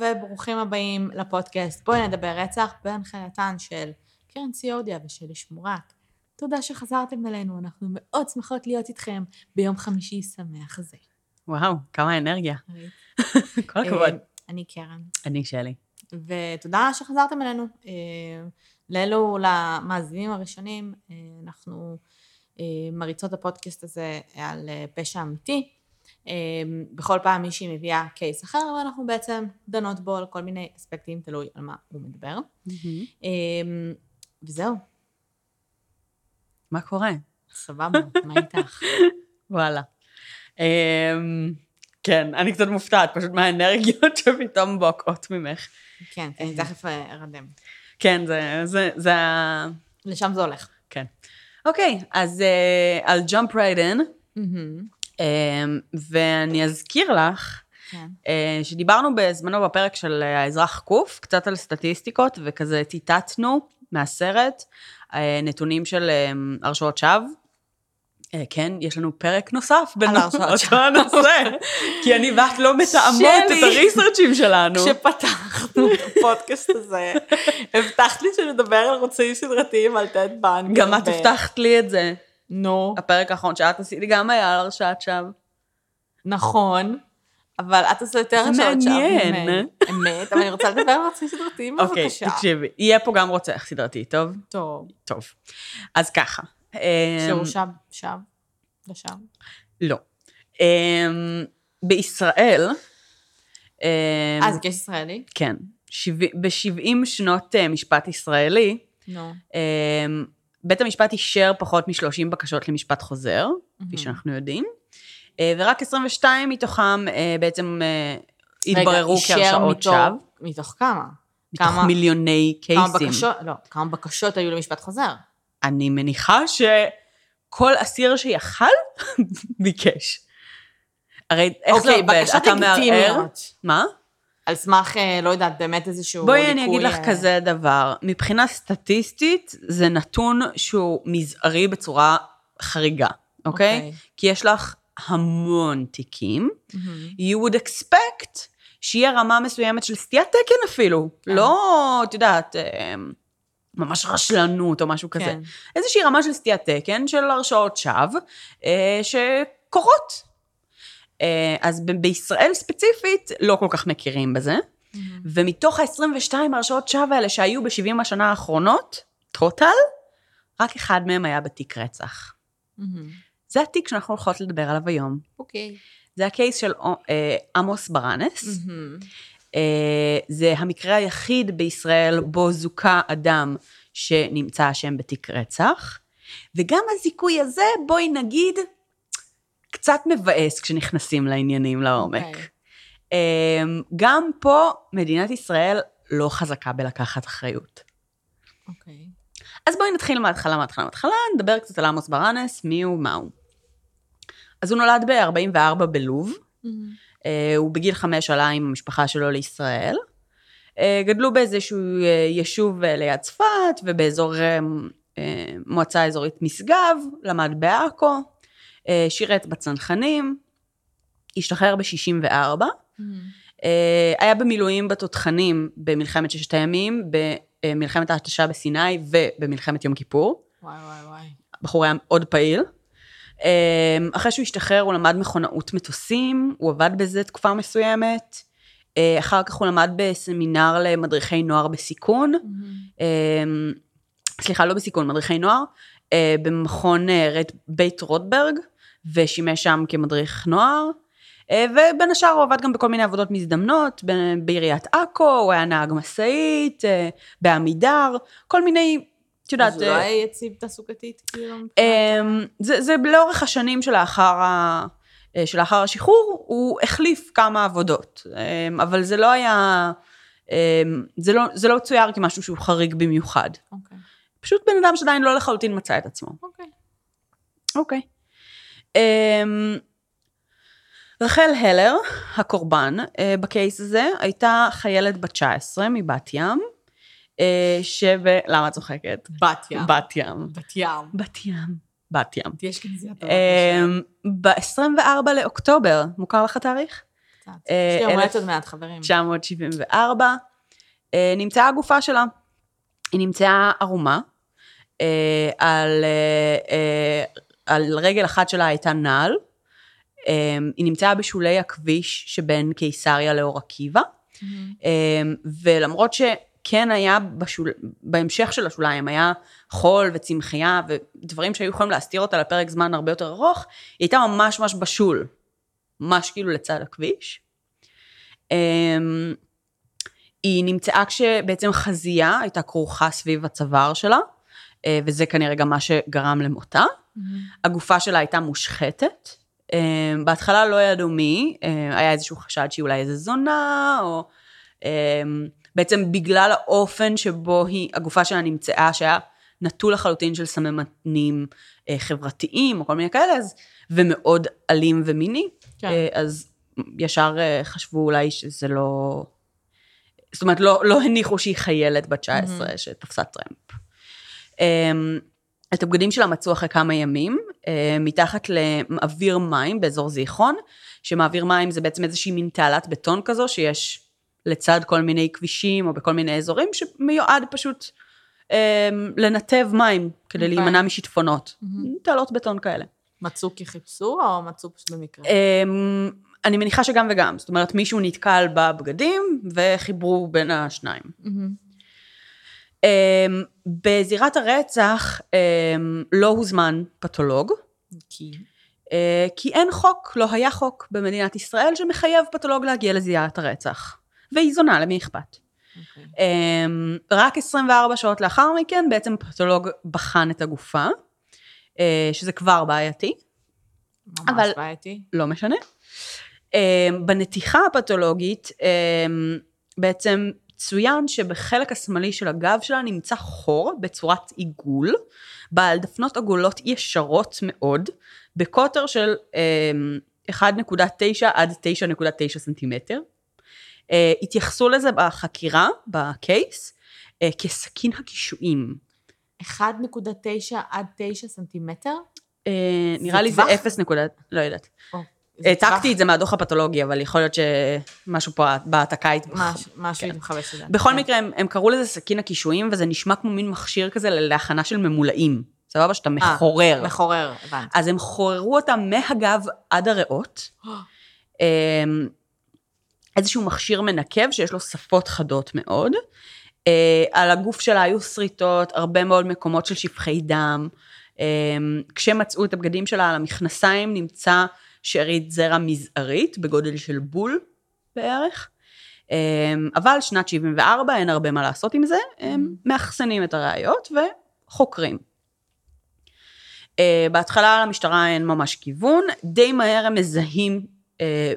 וברוכים הבאים לפודקאסט בואי נדבר רצח בהנחייתן של קרן ציורדיה ושלי שמורק. תודה שחזרתם אלינו, אנחנו מאוד שמחות להיות איתכם ביום חמישי שמח זה. וואו, כמה אנרגיה. כל הכבוד. אה, אני קרן, אני שלי. ותודה שחזרתם אלינו. אה, לאלו, למאזינים הראשונים, אה, אנחנו מריצות הפודקאסט הזה על פשע אמיתי. אה, בכל פעם מישהי מביאה קייס אחר, ואנחנו בעצם דנות בו על כל מיני אספקטים, תלוי על מה הוא מדבר. אה, וזהו, מה קורה? סבבה, מה איתך? וואלה. אמ, כן, אני קצת מופתעת, פשוט מהאנרגיות שפתאום בוקעות ממך. כן, אני תכף אה, ארדם. כן, זה, זה, זה ה... לשם זה הולך. כן. אוקיי, אז uh, על jump right in, ואני אזכיר לך כן. uh, שדיברנו בזמנו בפרק של אה, האזרח קוף, קצת על סטטיסטיקות, וכזה טיטטנו מהסרט uh, נתונים של um, הרשעות שווא. כן, יש לנו פרק נוסף בין הרשעות שווא. הנושא, כי אני ואת לא מתאמות את. הריסרצ'ים שלנו. כשפתחנו את הפודקאסט הזה, הבטחת לי שנדבר על רוצים סדרתיים על טד בנק. גם את הבטחת לי את זה. נו, הפרק האחרון שאת עשית גם היה על הרשעת שווא. נכון, אבל את עושה יותר הרשעות שווא מעניין. אמת, אבל אני רוצה לדבר על רוצים סדרתיים אוקיי, בבקשה. תקשיבי, יהיה פה גם רוצח סדרתי, טוב? טוב, טוב. אז ככה. אמ, שהורשע שב, לשם. לא. אמ, בישראל, אמ, אה, קייס ישראלי? כן, ב-70 שנות אה, משפט ישראלי, בית המשפט אישר פחות מ-30 בקשות למשפט חוזר, כפי מהמם. שאנחנו יודעים, אה, ורק 22 מתוכם אה, בעצם אה, התבררו רגע, כהרשעות שווא, מתוך כמה? מתוך כמה- מיליוני כמה קייסים. בקשות, לא, כמה בקשות היו למשפט חוזר? אני מניחה שכל אסיר שיכל ביקש. הרי איך זה אוקיי, עובד? בקשות אתה מערער? מה? על סמך, אה, לא יודעת, באמת איזשהו בואי אני אגיד לך אה, כזה דבר. מבחינה סטטיסטית, זה נתון שהוא מזערי בצורה חריגה, אוקיי? אוקיי. כי יש לך המון תיקים. מהמם. you would expect שיהיה רמה מסוימת של סטיית תקן אפילו. כן. לא, את יודעת, אה, ממש רשלנות או משהו כזה. כן. איזושהי רמה של סטיית תקן, של הרשעות שווא, אה, שקורות. אה, אז בישראל ספציפית לא כל כך מכירים בזה. ומתוך ה-22 הרשעות שווא האלה שהיו ב-70 השנה האחרונות, טוטל, רק אחד מהם היה בתיק רצח. זה התיק שאנחנו הולכות לדבר עליו היום. אוקיי. זה הקייס של אה, עמוס ברנס. מהמם. אה, זה המקרה היחיד בישראל בו זוכה אדם שנמצא אשם בתיק רצח, וגם הזיכוי הזה, בואי נגיד, קצת מבאס כשנכנסים לעניינים לעומק. אוקיי. אה, גם פה מדינת ישראל לא חזקה בלקחת אחריות. אוקיי. אז בואי נתחיל מההתחלה, מההתחלה, מההתחלה, נדבר קצת על עמוס ברנס, מי הוא, מה הוא. אז הוא נולד ב-44 בלוב, מהמם. אה, הוא בגיל חמש עלה עם המשפחה שלו לישראל. אה, גדלו באיזשהו אה, יישוב ליד צפת ובאזור מועצה אזורית משגב, למד בעכו, שירת בצנחנים, השתחרר ב-64, מהמם. אה, היה במילואים בתותחנים במלחמת ששת הימים, במלחמת ההתשה בסיני ובמלחמת יום כיפור. וואי וואי וואי. הבחור היה מאוד פעיל. אמ, אחרי שהוא השתחרר הוא למד מכונאות מטוסים, הוא עבד בזה תקופה מסוימת. אה, אחר כך הוא למד בסמינר למדריכי נוער בסיכון. אמ, סליחה, לא בסיכון, מדריכי נוער. אה, במכון אה, בית רוטברג, ושימש שם כמדריך נוער. אה, ובין השאר הוא עבד גם בכל מיני עבודות מזדמנות, בעיריית עכו, הוא היה נהג משאית, אה, בעמידר, כל מיני, את יודעת... אז הוא לא אה, היה יציב תעסוקתית, כאילו? אמ, זה, זה לאורך השנים שלאחר, ה, שלאחר השחרור, הוא החליף כמה עבודות, אמ, אבל זה לא היה, אמ, זה לא, זה לא צויר כמשהו שהוא חריג במיוחד. אוקיי. פשוט בן אדם שעדיין לא לחלוטין מצא את עצמו. אוקיי. אוקיי. אמ, רחל הלר, הקורבן אה, בקייס הזה, הייתה חיילת בת 19 מבת ים, אה, שב... למה את צוחקת? בת ים. בת ים. בת ים. בת ים. בת ים. יש כאן זיעת ב-24 לאוקטובר, מוכר לך התאריך? קצת. אה, יש לי יום עוד מעט, חברים. 1974, אה, נמצאה הגופה שלה. היא נמצאה ערומה, על, על רגל אחת שלה הייתה נעל, אה, היא נמצאה בשולי הכביש שבין קיסריה לאור עקיבא, מהמם. אה, ולמרות שכן היה בשול... בהמשך של השוליים, היה חול וצמחייה ודברים שהיו יכולים להסתיר אותה לפרק זמן הרבה יותר ארוך, היא הייתה ממש ממש בשול, ממש כאילו לצד הכביש. אמ, היא נמצאה כשבעצם חזייה הייתה כרוכה סביב הצוואר שלה, אה, וזה כנראה גם מה שגרם למותה. מהמם. הגופה שלה הייתה מושחתת. אמ, בהתחלה לא ידעו מי, אה, היה איזשהו חשד שהיא אולי איזה זונה, או אמ, בעצם בגלל האופן שבו היא, הגופה שלה נמצאה, שהיה נטול לחלוטין של סממנים אה, חברתיים, או כל מיני כאלה, אז, ומאוד אלים ומיני, כן. אז ישר אה, חשבו אולי שזה לא... זאת אומרת, לא, לא הניחו שהיא חיילת בת 19 שתפסה טרמפ. את הבגדים שלה מצאו אחרי כמה ימים, אה, מתחת למעביר מים באזור זיכרון, שמעביר מים זה בעצם איזושהי מין תעלת בטון כזו, שיש לצד כל מיני כבישים או בכל מיני אזורים, שמיועד פשוט אה, לנתב מים כדי אוקיי. להימנע משיטפונות. תעלות בטון כאלה. מצאו כי חיפשו, או מצאו פשוט במקרה? אמ, אני מניחה שגם וגם, זאת אומרת מישהו נתקל בבגדים וחיברו בין השניים. אמ, בזירת הרצח אמ, לא הוזמן פתולוג, כי... אה, כי אין חוק, לא היה חוק במדינת ישראל שמחייב פתולוג להגיע לזירת הרצח. והיא זונה, למי אכפת? אוקיי. אמ, רק 24 שעות לאחר מכן בעצם פתולוג בחן את הגופה, אה, שזה כבר בעייתי. ממש אבל- בעייתי. לא משנה. Um, בנתיחה הפתולוגית um, בעצם צוין שבחלק השמאלי של הגב שלה נמצא חור בצורת עיגול, בעל דפנות עגולות ישרות מאוד, בקוטר של um, 1.9 עד 9.9 סנטימטר. Uh, התייחסו לזה בחקירה, בקייס, uh, כסכין הקישואים. 1.9 עד 9 סנטימטר? זה נראה לי זה טווח? 0 נקודה, לא יודעת. העתקתי את זה מהדוח הפתולוגי, אבל יכול להיות שמשהו פה בהעתקה משהו כן. התמחבש את זה. בכל כן. מקרה, הם, קראו לזה סכין הקישואים, וזה נשמע כמו מין מכשיר כזה להכנה של ממולאים. סבבה? שאתה מחורר. מחורר, הבנתי. אז הם חוררו אותם מהגב עד הריאות. אמ, איזשהו מכשיר מנקב שיש לו שפות חדות מאוד. אה, על הגוף שלה היו שריטות, הרבה מאוד מקומות של שפכי דם. אמ, כשמצאו את הבגדים שלה על המכנסיים נמצא שארית זרע מזערית בגודל של בול בערך. אמ, אבל שנת 74 אין הרבה מה לעשות עם זה, הם מאחסנים את הראיות וחוקרים. אה, בהתחלה למשטרה אין ממש כיוון, די מהר הם מזהים אה,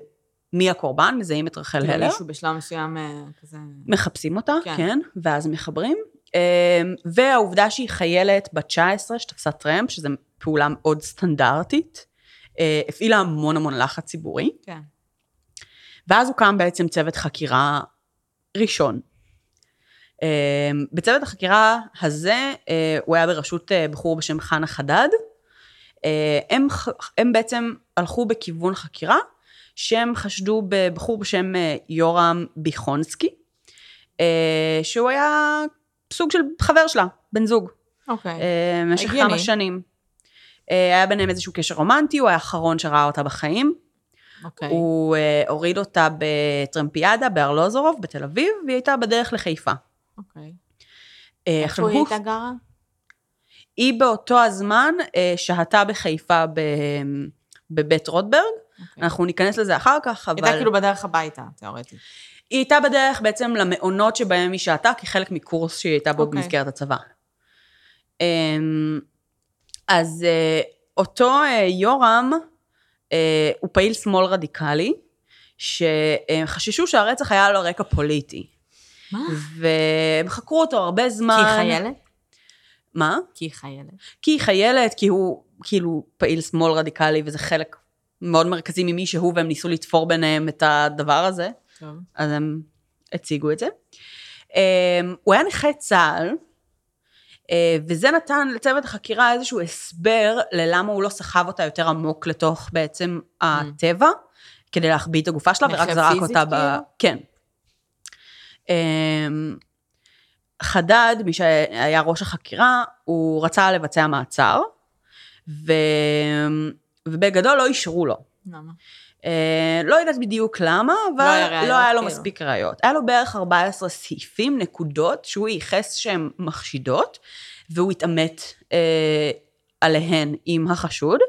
מי הקורבן, מזהים את רחל כאילו הלר. מישהו בשלב מסוים אה, כזה... מחפשים אותה, כן. כן, ואז מחברים. והעובדה שהיא חיילת בת 19 שתפסה טרמפ, שזו פעולה מאוד סטנדרטית, הפעילה המון המון לחץ ציבורי, כן. ואז הוקם בעצם צוות חקירה ראשון. אמ, בצוות החקירה הזה, אה, הוא היה בראשות אה, בחור בשם חנה חדד. אה, הם, הם בעצם הלכו בכיוון חקירה, שהם חשדו בבחור בשם אה, יורם ביחונסקי, אה, שהוא היה סוג של חבר שלה, בן זוג, אוקיי. אה, במשך. כמה שנים. אה, היה ביניהם איזשהו קשר רומנטי, הוא האחרון שראה אותה בחיים. אוקיי. הוא אה, הוריד אותה בטרמפיאדה בארלוזורוב בתל אביב, והיא הייתה בדרך לחיפה. אוקיי. אה, איפה היא הייתה גרה? היא באותו הזמן שהתה בחיפה ב, בבית רוטברג, אוקיי. אנחנו ניכנס לזה אחר כך, אבל... הייתה כאילו בדרך הביתה, תיאורטית. היא הייתה בדרך בעצם למעונות שבהם היא שהתה, כחלק מקורס שהיא הייתה בו אוקיי. במסגרת הצבא. אמ, אז אה, אותו אה, יורם אה, הוא פעיל שמאל רדיקלי, שחששו שהרצח היה לו רקע פוליטי. מה? והם חקרו אותו הרבה זמן. כי היא חיילת? מה? כי היא חיילת. כי היא חיילת, כי הוא כאילו פעיל שמאל רדיקלי, וזה חלק מאוד מרכזי ממי שהוא, והם ניסו לתפור ביניהם את הדבר הזה. טוב. אז הם הציגו את זה. Um, הוא היה נכה צה"ל, וזה נתן לצוות החקירה איזשהו הסבר ללמה הוא לא סחב אותה יותר עמוק לתוך בעצם הטבע, כדי להחביא את הגופה שלה, ורק זרק אותה ב... כאילו? כן. אמ, חדד, מי שהיה ראש החקירה, הוא רצה לבצע מעצר, ו... ובגדול לא אישרו לו. למה? אה, לא יודעת בדיוק למה, אבל לא היה ראיות, לא היה לו כאילו. מספיק ראיות. היה לו בערך 14 סעיפים, נקודות, שהוא ייחס שהן מחשידות, והוא התעמת אה, עליהן עם החשוד,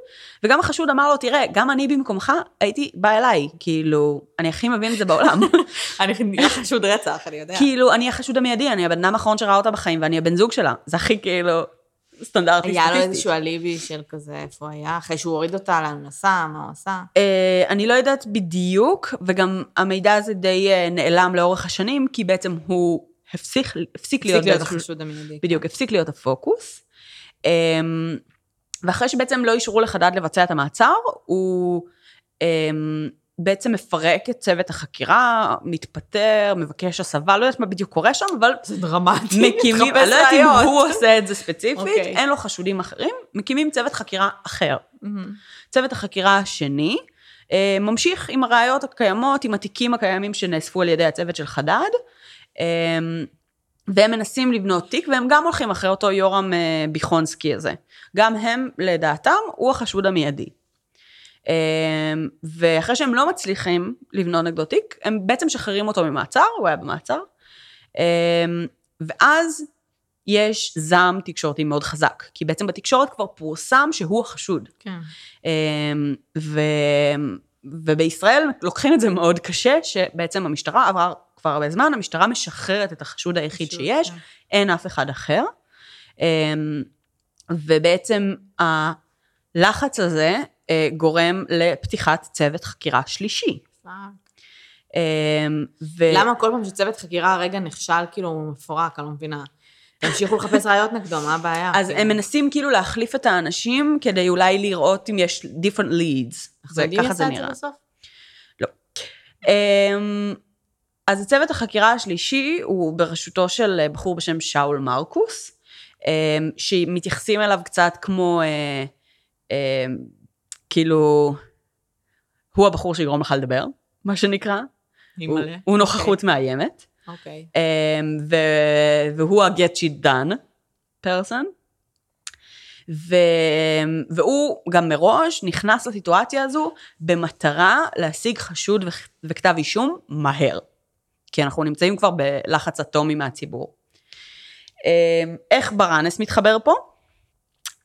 וגם החשוד אמר לו, תראה, גם אני במקומך הייתי בא אליי, כאילו, אני הכי מבין את זה בעולם. אני חשוד רצח, אני יודע. כאילו, אני החשוד המיידי, אני הבן אדם האחרון שראה אותה בחיים, ואני הבן זוג שלה. זה הכי כאילו סטנדרטי היה לו סטטיסטי. איזשהו אליבי של כזה, איפה היה, אחרי שהוא הוריד אותה, לאן הוא נסע, מה הוא עשה. אה, אני לא יודעת בדיוק, וגם המידע הזה די אה, נעלם לאורך השנים, כי בעצם הוא הפסיק, הפסיק להיות, הפסיק להיות החשוד המיידי. בדיוק, הפסיק להיות הפוקוס. אמ, ואחרי שבעצם לא אישרו לחדד לבצע את המעצר, הוא אמ, בעצם מפרק את צוות החקירה, מתפטר, מבקש הסבה, לא יודעת מה בדיוק קורה שם, אבל זה דרמטי. מקימים, אני לא יודעת אם. הוא עושה את זה ספציפית, אוקיי. אין לו חשודים אחרים, מקימים צוות חקירה אחר. מהמם. צוות החקירה השני אה, ממשיך עם הראיות הקיימות, עם התיקים הקיימים שנאספו על ידי הצוות של חדד, אה, והם מנסים לבנות תיק, והם גם הולכים אחרי אותו יורם אה, ביכונסקי הזה. גם הם, לדעתם, הוא החשוד המיידי. אה, ואחרי שהם לא מצליחים לבנות נגדו תיק, הם בעצם משחררים אותו ממעצר, הוא היה במעצר, אה, ואז יש זעם תקשורתי מאוד חזק, כי בעצם בתקשורת כבר פורסם שהוא החשוד. כן. אמ, ו... ובישראל לוקחים את זה מאוד קשה, שבעצם המשטרה עבר כבר הרבה זמן, המשטרה משחררת את החשוד היחיד חשוד, שיש, כן. אין אף אחד אחר. אמ, ובעצם הלחץ הזה גורם לפתיחת צוות חקירה שלישי. אמ, ו... למה כל פעם שצוות חקירה הרגע נכשל, כאילו הוא מפורק, אני לא מבינה. תמשיכו לחפש ראיות נגדו, מה הבעיה? אז כאילו? הם מנסים כאילו להחליף את האנשים כדי אולי לראות אם יש different leads. זה, ככה זה נראה. בסוף? אמ, אז הצוות החקירה השלישי הוא בראשותו של אה, בחור בשם שאול מרקוס, אמ, שמתייחסים אליו קצת כמו, אה, כאילו, הוא הבחור שיגרום לך לדבר, מה שנקרא. הוא. הוא נוכחות מאיימת, אוקיי. אמ, ו- והוא ה-get shit done person. ו... והוא גם מראש נכנס לסיטואציה הזו במטרה להשיג חשוד ו... וכתב אישום מהר. כי אנחנו נמצאים כבר בלחץ אטומי מהציבור. אמ, איך ברנס מתחבר פה?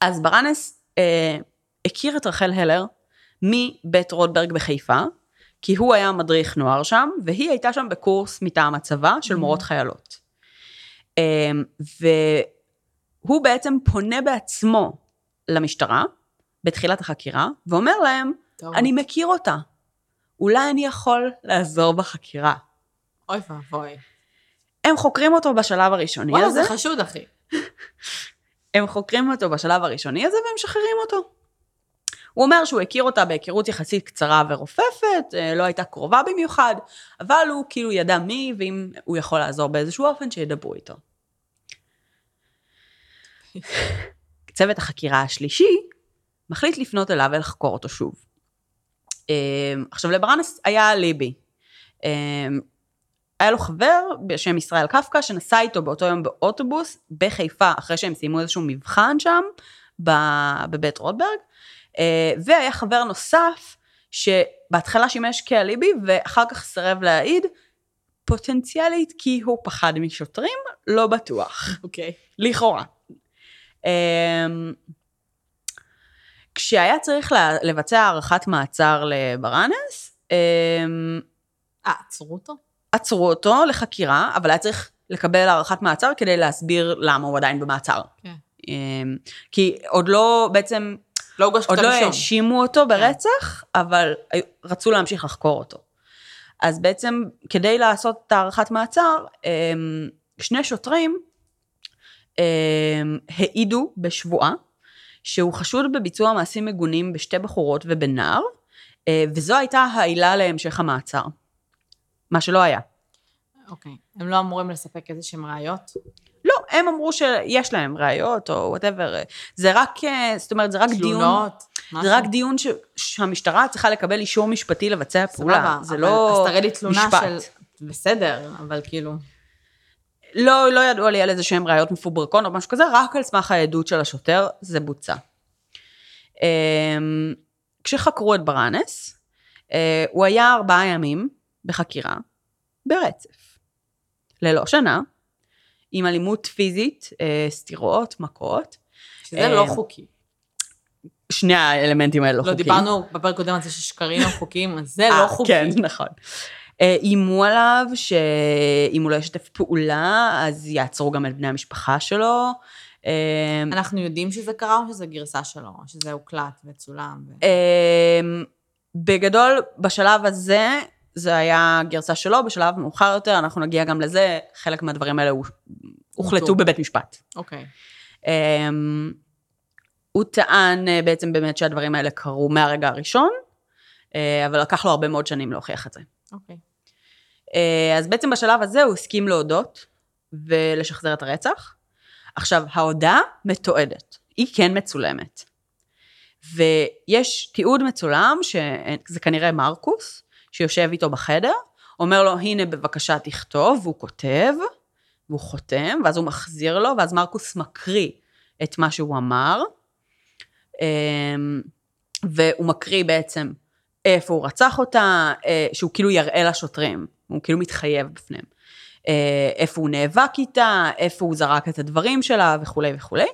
אז ברנס אה, הכיר את רחל הלר מבית רוטברג בחיפה, כי הוא היה מדריך נוער שם, והיא הייתה שם בקורס מטעם הצבא של מורות חיילות. אמ, והוא בעצם פונה בעצמו למשטרה, בתחילת החקירה, ואומר להם, טוב. אני מכיר אותה, אולי אני יכול לעזור בחקירה. אוי ואבוי. הם חוקרים אותו בשלב הראשוני וואלה, הזה, זה חשוד, אחי. הם חוקרים אותו בשלב הראשוני הזה והם משחררים אותו. הוא אומר שהוא הכיר אותה בהיכרות יחסית קצרה ורופפת, אה, לא הייתה קרובה במיוחד, אבל הוא כאילו ידע מי, ואם הוא יכול לעזור באיזשהו אופן, שידברו איתו. צוות החקירה השלישי מחליט לפנות אליו ולחקור אותו שוב. אה, עכשיו לברנס היה ליבי. אה, היה לו חבר בשם ישראל קפקא שנסע איתו באותו יום באוטובוס בחיפה אחרי שהם סיימו איזשהו מבחן שם בבית רוטברג והיה חבר נוסף שבהתחלה שימש כאליבי ואחר כך סירב להעיד פוטנציאלית כי הוא פחד משוטרים לא בטוח אוקיי. לכאורה. אמ, כשהיה צריך לבצע הארכת מעצר לברנס, אה, עצרו אותו? עצרו אותו לחקירה, אבל היה צריך לקבל הארכת מעצר כדי להסביר למה הוא עדיין במעצר. כן. אמ, כי עוד לא, בעצם, לא הוגש עוד כתב לא אישום. האשימו אותו ברצח, אבל היו- רצו להמשיך לחקור אותו. אז בעצם, כדי לעשות את הארכת מעצר, אמ, שני שוטרים אמ, העידו בשבועה שהוא חשוד בביצוע מעשים מגונים בשתי בחורות ובנער, אה, וזו הייתה העילה להמשך המעצר. מה שלא היה. אוקיי. הם לא אמורים לספק איזה שהם ראיות? לא, הם אמרו שיש להם ראיות או וואטאבר. זה רק, אה, זאת אומרת, זה רק דיון... תלונות? זה רק דיון ש, שהמשטרה צריכה לקבל אישור משפטי לבצע פעולה. זה אבל- לא אז תראה לי תלונה משפט. של... בסדר, אבל כאילו... לא, לא ידוע לי על איזה שהם ראיות מפוברקות או משהו כזה, רק על סמך העדות של השוטר, זה בוצע. אמ, כשחקרו את ברנס, אה, הוא היה ארבעה ימים בחקירה, ברצף. ללא שנה, עם אלימות פיזית, אה, סטירות, מכות. שזה אה, לא חוקי. שני האלמנטים האלה לא לא, חוקיים. דיברנו בפרק קודם על זה ששקרים לא חוקיים, אז זה אה, לא חוקי. כן, נכון. אה, איימו עליו שאם הוא לא ישתף פעולה, אז יעצרו גם את בני המשפחה שלו. אה, אנחנו יודעים שזה קרה או שזה גרסה שלו, שזה הוקלט וצולם. ו... אה, בגדול, בשלב הזה, זה היה גרסה שלו, בשלב מאוחר יותר, אנחנו נגיע גם לזה, חלק מהדברים האלה הוחלטו בבית משפט. אוקיי. אה, הוא טען אה, בעצם באמת שהדברים האלה קרו מהרגע הראשון, אה, אבל לקח לו הרבה מאוד שנים להוכיח את זה. אוקיי. אה, אז בעצם בשלב הזה הוא הסכים להודות ולשחזר את הרצח. עכשיו, ההודעה מתועדת, היא כן מצולמת. ויש תיעוד מצולם, שזה כנראה מרקוס, שיושב איתו בחדר, אומר לו, הנה בבקשה תכתוב, והוא כותב, והוא חותם, ואז הוא מחזיר לו, ואז מרקוס מקריא את מה שהוא אמר, אמ, והוא מקריא בעצם איפה הוא רצח אותה, אה, שהוא כאילו יראה לשוטרים, הוא כאילו מתחייב בפניהם. אה, איפה הוא נאבק איתה, איפה הוא זרק את הדברים שלה וכולי וכולי.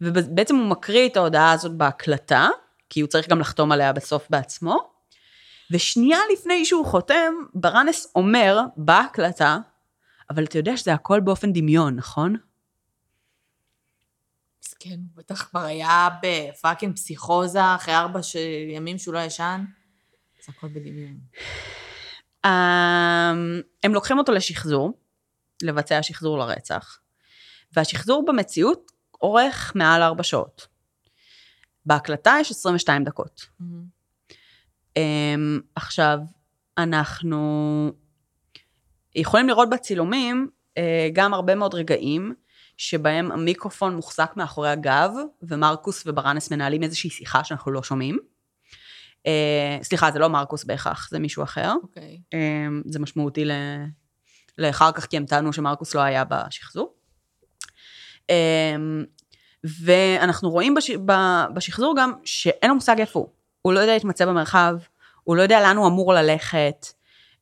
ובעצם הוא מקריא את ההודעה הזאת בהקלטה, כי הוא צריך גם לחתום עליה בסוף בעצמו. ושנייה לפני שהוא חותם, ברנס אומר בהקלטה, אבל אתה יודע שזה הכל באופן דמיון, נכון? מסכן, הוא בטח כבר היה בפאקינג פסיכוזה אחרי ארבע ש... ימים שהוא לא ישן. זה הכל בדמיון. אמ, הם לוקחים אותו לשחזור, לבצע שחזור לרצח, והשחזור במציאות אורך מעל ארבע שעות. בהקלטה יש 22 דקות. מהמם. אמ, עכשיו, אנחנו יכולים לראות בצילומים אה, גם הרבה מאוד רגעים שבהם המיקרופון מוחזק מאחורי הגב, ומרקוס וברנס מנהלים איזושהי שיחה שאנחנו לא שומעים. אה, סליחה, זה לא מרקוס בהכרח, זה מישהו אחר. אוקיי. אמ, זה משמעותי ל... לאחר כך, כי הם טענו שמרקוס לא היה בשחזור. אמ, ואנחנו רואים בש... ב- בשחזור גם שאין לו מושג איפה הוא. הוא לא יודע להתמצא במרחב, הוא לא יודע לאן הוא אמור ללכת.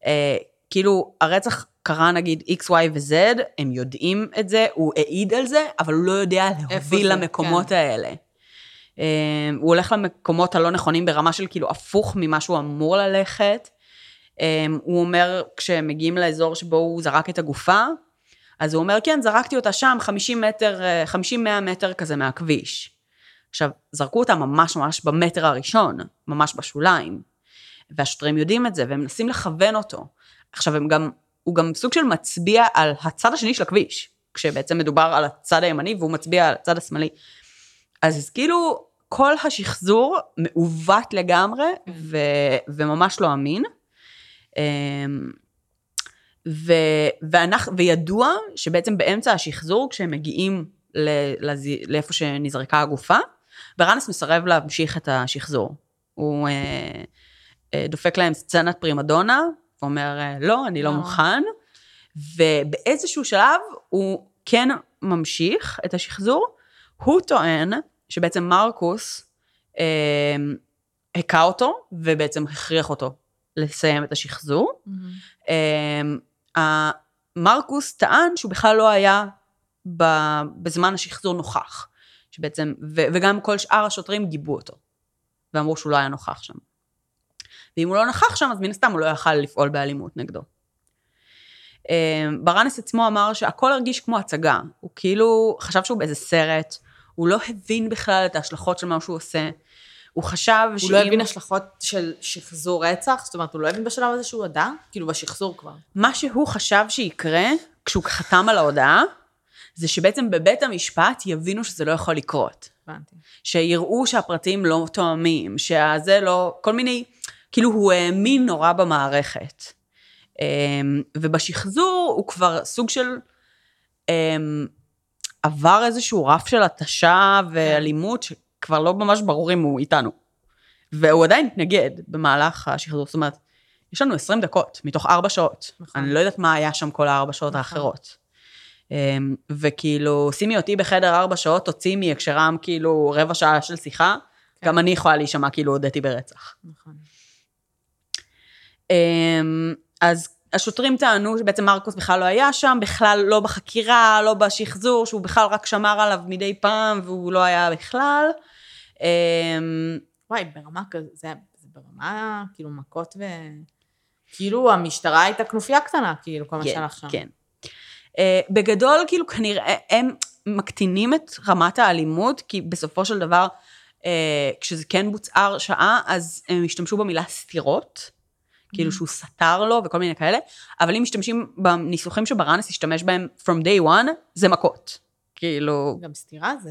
אה, כאילו, הרצח קרה נגיד X, Y ו-Z, הם יודעים את זה, הוא העיד על זה, אבל הוא לא יודע להוביל למקומות כן. האלה. אה, הוא הולך למקומות הלא נכונים ברמה של כאילו הפוך ממה שהוא אמור ללכת. אה, הוא אומר, כשמגיעים לאזור שבו הוא זרק את הגופה, אז הוא אומר, כן, זרקתי אותה שם 50 מטר, אה, 50-100 מטר כזה מהכביש. עכשיו, זרקו אותה ממש ממש במטר הראשון, ממש בשוליים. והשוטרים יודעים את זה, והם מנסים לכוון אותו. עכשיו, הם גם, הוא גם סוג של מצביע על הצד השני של הכביש, כשבעצם מדובר על הצד הימני והוא מצביע על הצד השמאלי. אז כאילו, כל השחזור מעוות לגמרי, ו, וממש לא אמין. אמ, ו, ואנחנו, וידוע שבעצם באמצע השחזור, כשהם מגיעים ל, לז, לאיפה שנזרקה הגופה, ברנס מסרב להמשיך את השחזור. הוא אה, אה, דופק להם סצנת פרימדונה, ואומר, אה, לא, אני לא למה? מוכן. ובאיזשהו שלב הוא כן ממשיך את השחזור. הוא טוען שבעצם מרקוס אה, הכה אותו, ובעצם הכריח אותו לסיים את השחזור. מהמם. אה, מרקוס טען שהוא בכלל לא היה בזמן השחזור נוכח. שבעצם, ו- וגם כל שאר השוטרים גיבו אותו. ואמרו שהוא לא היה נוכח שם. ואם הוא לא נכח שם, אז מן הסתם הוא לא יכל לפעול באלימות נגדו. אה, ברנס עצמו אמר שהכל הרגיש כמו הצגה. הוא כאילו חשב שהוא באיזה סרט, הוא לא הבין בכלל את ההשלכות של מה שהוא עושה. הוא חשב הוא שאם... לא הבין השלכות של שחזור רצח? זאת אומרת, הוא לא הבין בשלב הזה שהוא הודה? כאילו, בשחזור כבר. מה שהוא חשב שיקרה כשהוא חתם על ההודעה, זה שבעצם בבית המשפט יבינו שזה לא יכול לקרות. הבנתי. שיראו שהפרטים לא תואמים, שהזה לא, כל מיני, כאילו הוא האמין נורא במערכת. אמ, ובשחזור הוא כבר סוג של אמ, עבר איזשהו רף של התשה ואלימות, שכבר לא ממש ברור אם הוא איתנו. והוא עדיין התנגד במהלך השחזור, זאת אומרת, יש לנו 20 דקות מתוך 4 שעות. נכון. אני לא יודעת מה היה שם כל הארבע שעות נכון. האחרות. אמ, וכאילו, שימי אותי בחדר 4 שעות, תוציא מהקשרם כאילו רבע שעה של שיחה, כן. גם אני יכולה להישמע כאילו הודיתי ברצח. נכון. אמ, אז השוטרים טענו שבעצם מרקוס בכלל לא היה שם, בכלל לא בחקירה, לא בשחזור, שהוא בכלל רק שמר עליו מדי פעם והוא לא היה בכלל. אמ, וואי, ברמה כזה, זה, זה ברמה, כאילו, מכות ו... כאילו, המשטרה הייתה כנופיה קטנה, כאילו, כל מה כן, שהלך שם. כן. אה, בגדול, כאילו, כנראה, הם מקטינים את רמת האלימות, כי בסופו של דבר, אה, כשזה כן בוצעה הרשעה, אז הם השתמשו במילה סתירות, כאילו שהוא סתר לו וכל מיני כאלה, אבל אם משתמשים בניסוחים שברנס השתמש בהם from day one, זה מכות. כאילו, גם סתירה זה...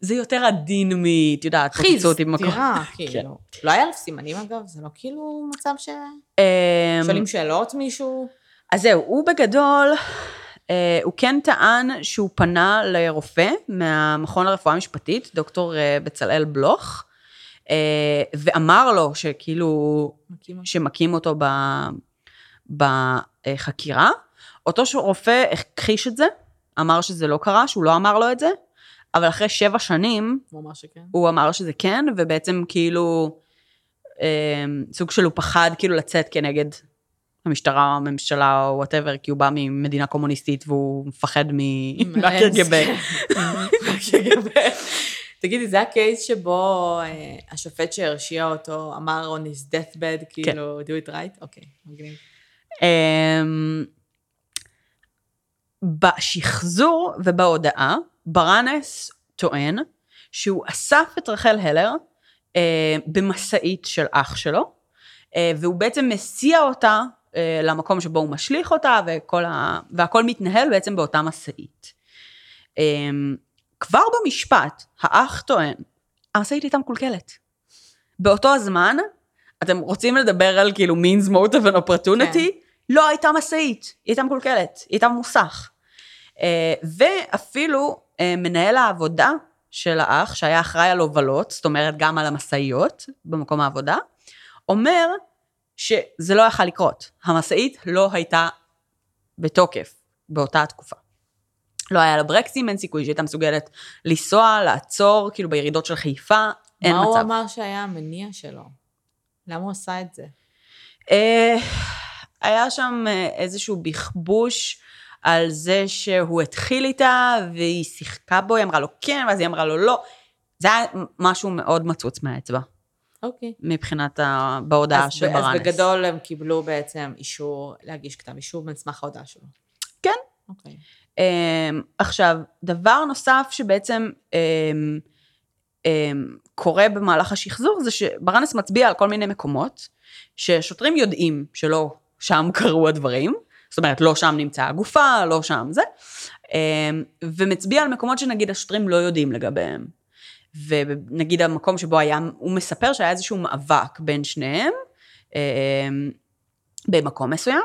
זה יותר עדין מ... את יודעת, זה אותי במכות. סתירה, כאילו. לא היה עליו סימנים, אגב? זה לא כאילו מצב ש... אמ, שואלים שאלות מישהו? אז זהו, הוא בגדול, הוא כן טען שהוא פנה לרופא מהמכון לרפואה משפטית, דוקטור אה, בצלאל בלוך, אה, ואמר לו שכאילו, אותו. שמכים אותו בחקירה. אותו רופא הכחיש את זה, אמר שזה לא קרה, שהוא לא אמר לו את זה, אבל אחרי שבע שנים, הוא אמר שכן. הוא אמר שזה כן, ובעצם כאילו, אה, סוג של הוא פחד כאילו לצאת כנגד המשטרה, הממשלה או whatever, כי הוא בא ממדינה קומוניסטית והוא מפחד מ- מהקג"ב. מהקג"ב. תגידי, זה הקייס שבו אה, השופט שהרשיע אותו אמר on his deathbed, כאילו, do it right? אוקיי, מגניב. אמ, בשחזור ובהודעה, ברנס טוען שהוא אסף את רחל הלר אה, במשאית של אח שלו, אה, והוא בעצם מסיע אותה למקום שבו הוא משליך אותה, וכל ה... והכל מתנהל בעצם באותה משאית. אה, כבר במשפט, האח טוען, המשאית הייתה מקולקלת. באותו הזמן, אתם רוצים לדבר על כאילו means motive and opportunity, כן. לא הייתה משאית, היא הייתה מקולקלת, היא הייתה מוסך. אה, ואפילו אה, מנהל העבודה של האח, שהיה אחראי על הובלות, זאת אומרת גם על המשאיות במקום העבודה, אומר שזה לא יכל לקרות. המשאית לא הייתה בתוקף באותה התקופה. לא היה לה ברקסים, אין סיכוי שהייתה מסוגלת לנסוע, לעצור, כאילו בירידות של חיפה, אין מה מצב. הוא אמר שהיה המניע שלו? למה הוא עשה את זה? אה, היה שם אה, איזשהו בכבוש על זה שהוא התחיל איתה, והיא שיחקה בו, היא אמרה לו כן, ואז היא אמרה לו לא. זה היה משהו מאוד מצוץ מהאצבע, אוקיי. מבחינת ה... בהודעה של ברנס. אז בגדול הם קיבלו בעצם אישור להגיש כתב אישור על סמך ההודעה שלו. כן. אוקיי. Um, עכשיו, דבר נוסף שבעצם um, um, קורה במהלך השחזור, זה שברנס מצביע על כל מיני מקומות, ששוטרים יודעים שלא שם קרו הדברים, זאת אומרת, לא שם נמצאה הגופה, לא שם זה, um, ומצביע על מקומות שנגיד השוטרים לא יודעים לגביהם. ונגיד המקום שבו היה, הוא מספר שהיה איזשהו מאבק בין שניהם, um, במקום מסוים,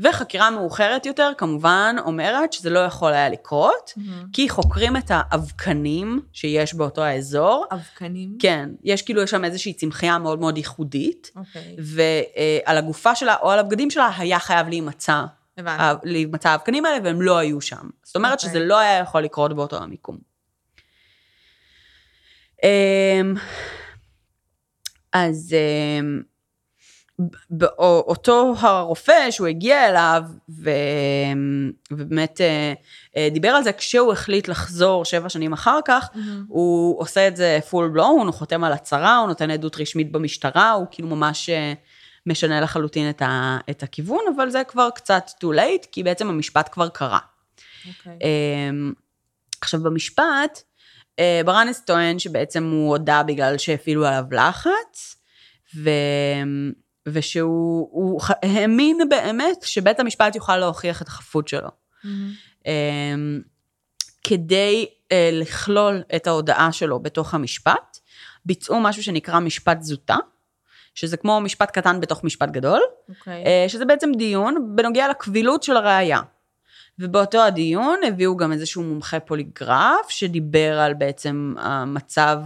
וחקירה מאוחרת יותר כמובן אומרת שזה לא יכול היה לקרות, כי חוקרים את האבקנים שיש באותו האזור. אבקנים? כן, יש כאילו יש שם איזושהי צמחייה מאוד מאוד ייחודית, אוקיי. ועל הגופה שלה או על הבגדים שלה היה חייב להימצא, הבנתי. להימצא האבקנים האלה והם לא היו שם. זאת אומרת אוקיי. שזה לא היה יכול לקרות באותו המיקום. אמ, אז אמ, אותו הרופא שהוא הגיע אליו ו... ובאמת אה, אה, דיבר על זה כשהוא החליט לחזור שבע שנים אחר כך, מהמם. הוא עושה את זה פול בלואון, הוא חותם על הצהרה, הוא נותן עדות רשמית במשטרה, הוא כאילו ממש אה, משנה לחלוטין את, ה... את הכיוון, אבל זה כבר קצת too late, כי בעצם המשפט כבר קרה. אוקיי. אמ, עכשיו במשפט, ברנס טוען שבעצם הוא הודה בגלל שהפעילו עליו לחץ, ו... ושהוא האמין באמת שבית המשפט יוכל להוכיח את החפות שלו. מהמם. אמ, כדי אה, לכלול את ההודעה שלו בתוך המשפט, ביצעו משהו שנקרא משפט זוטה, שזה כמו משפט קטן בתוך משפט גדול, אוקיי. אה, שזה בעצם דיון בנוגע לקבילות של הראייה. ובאותו הדיון הביאו גם איזשהו מומחה פוליגרף, שדיבר על בעצם המצב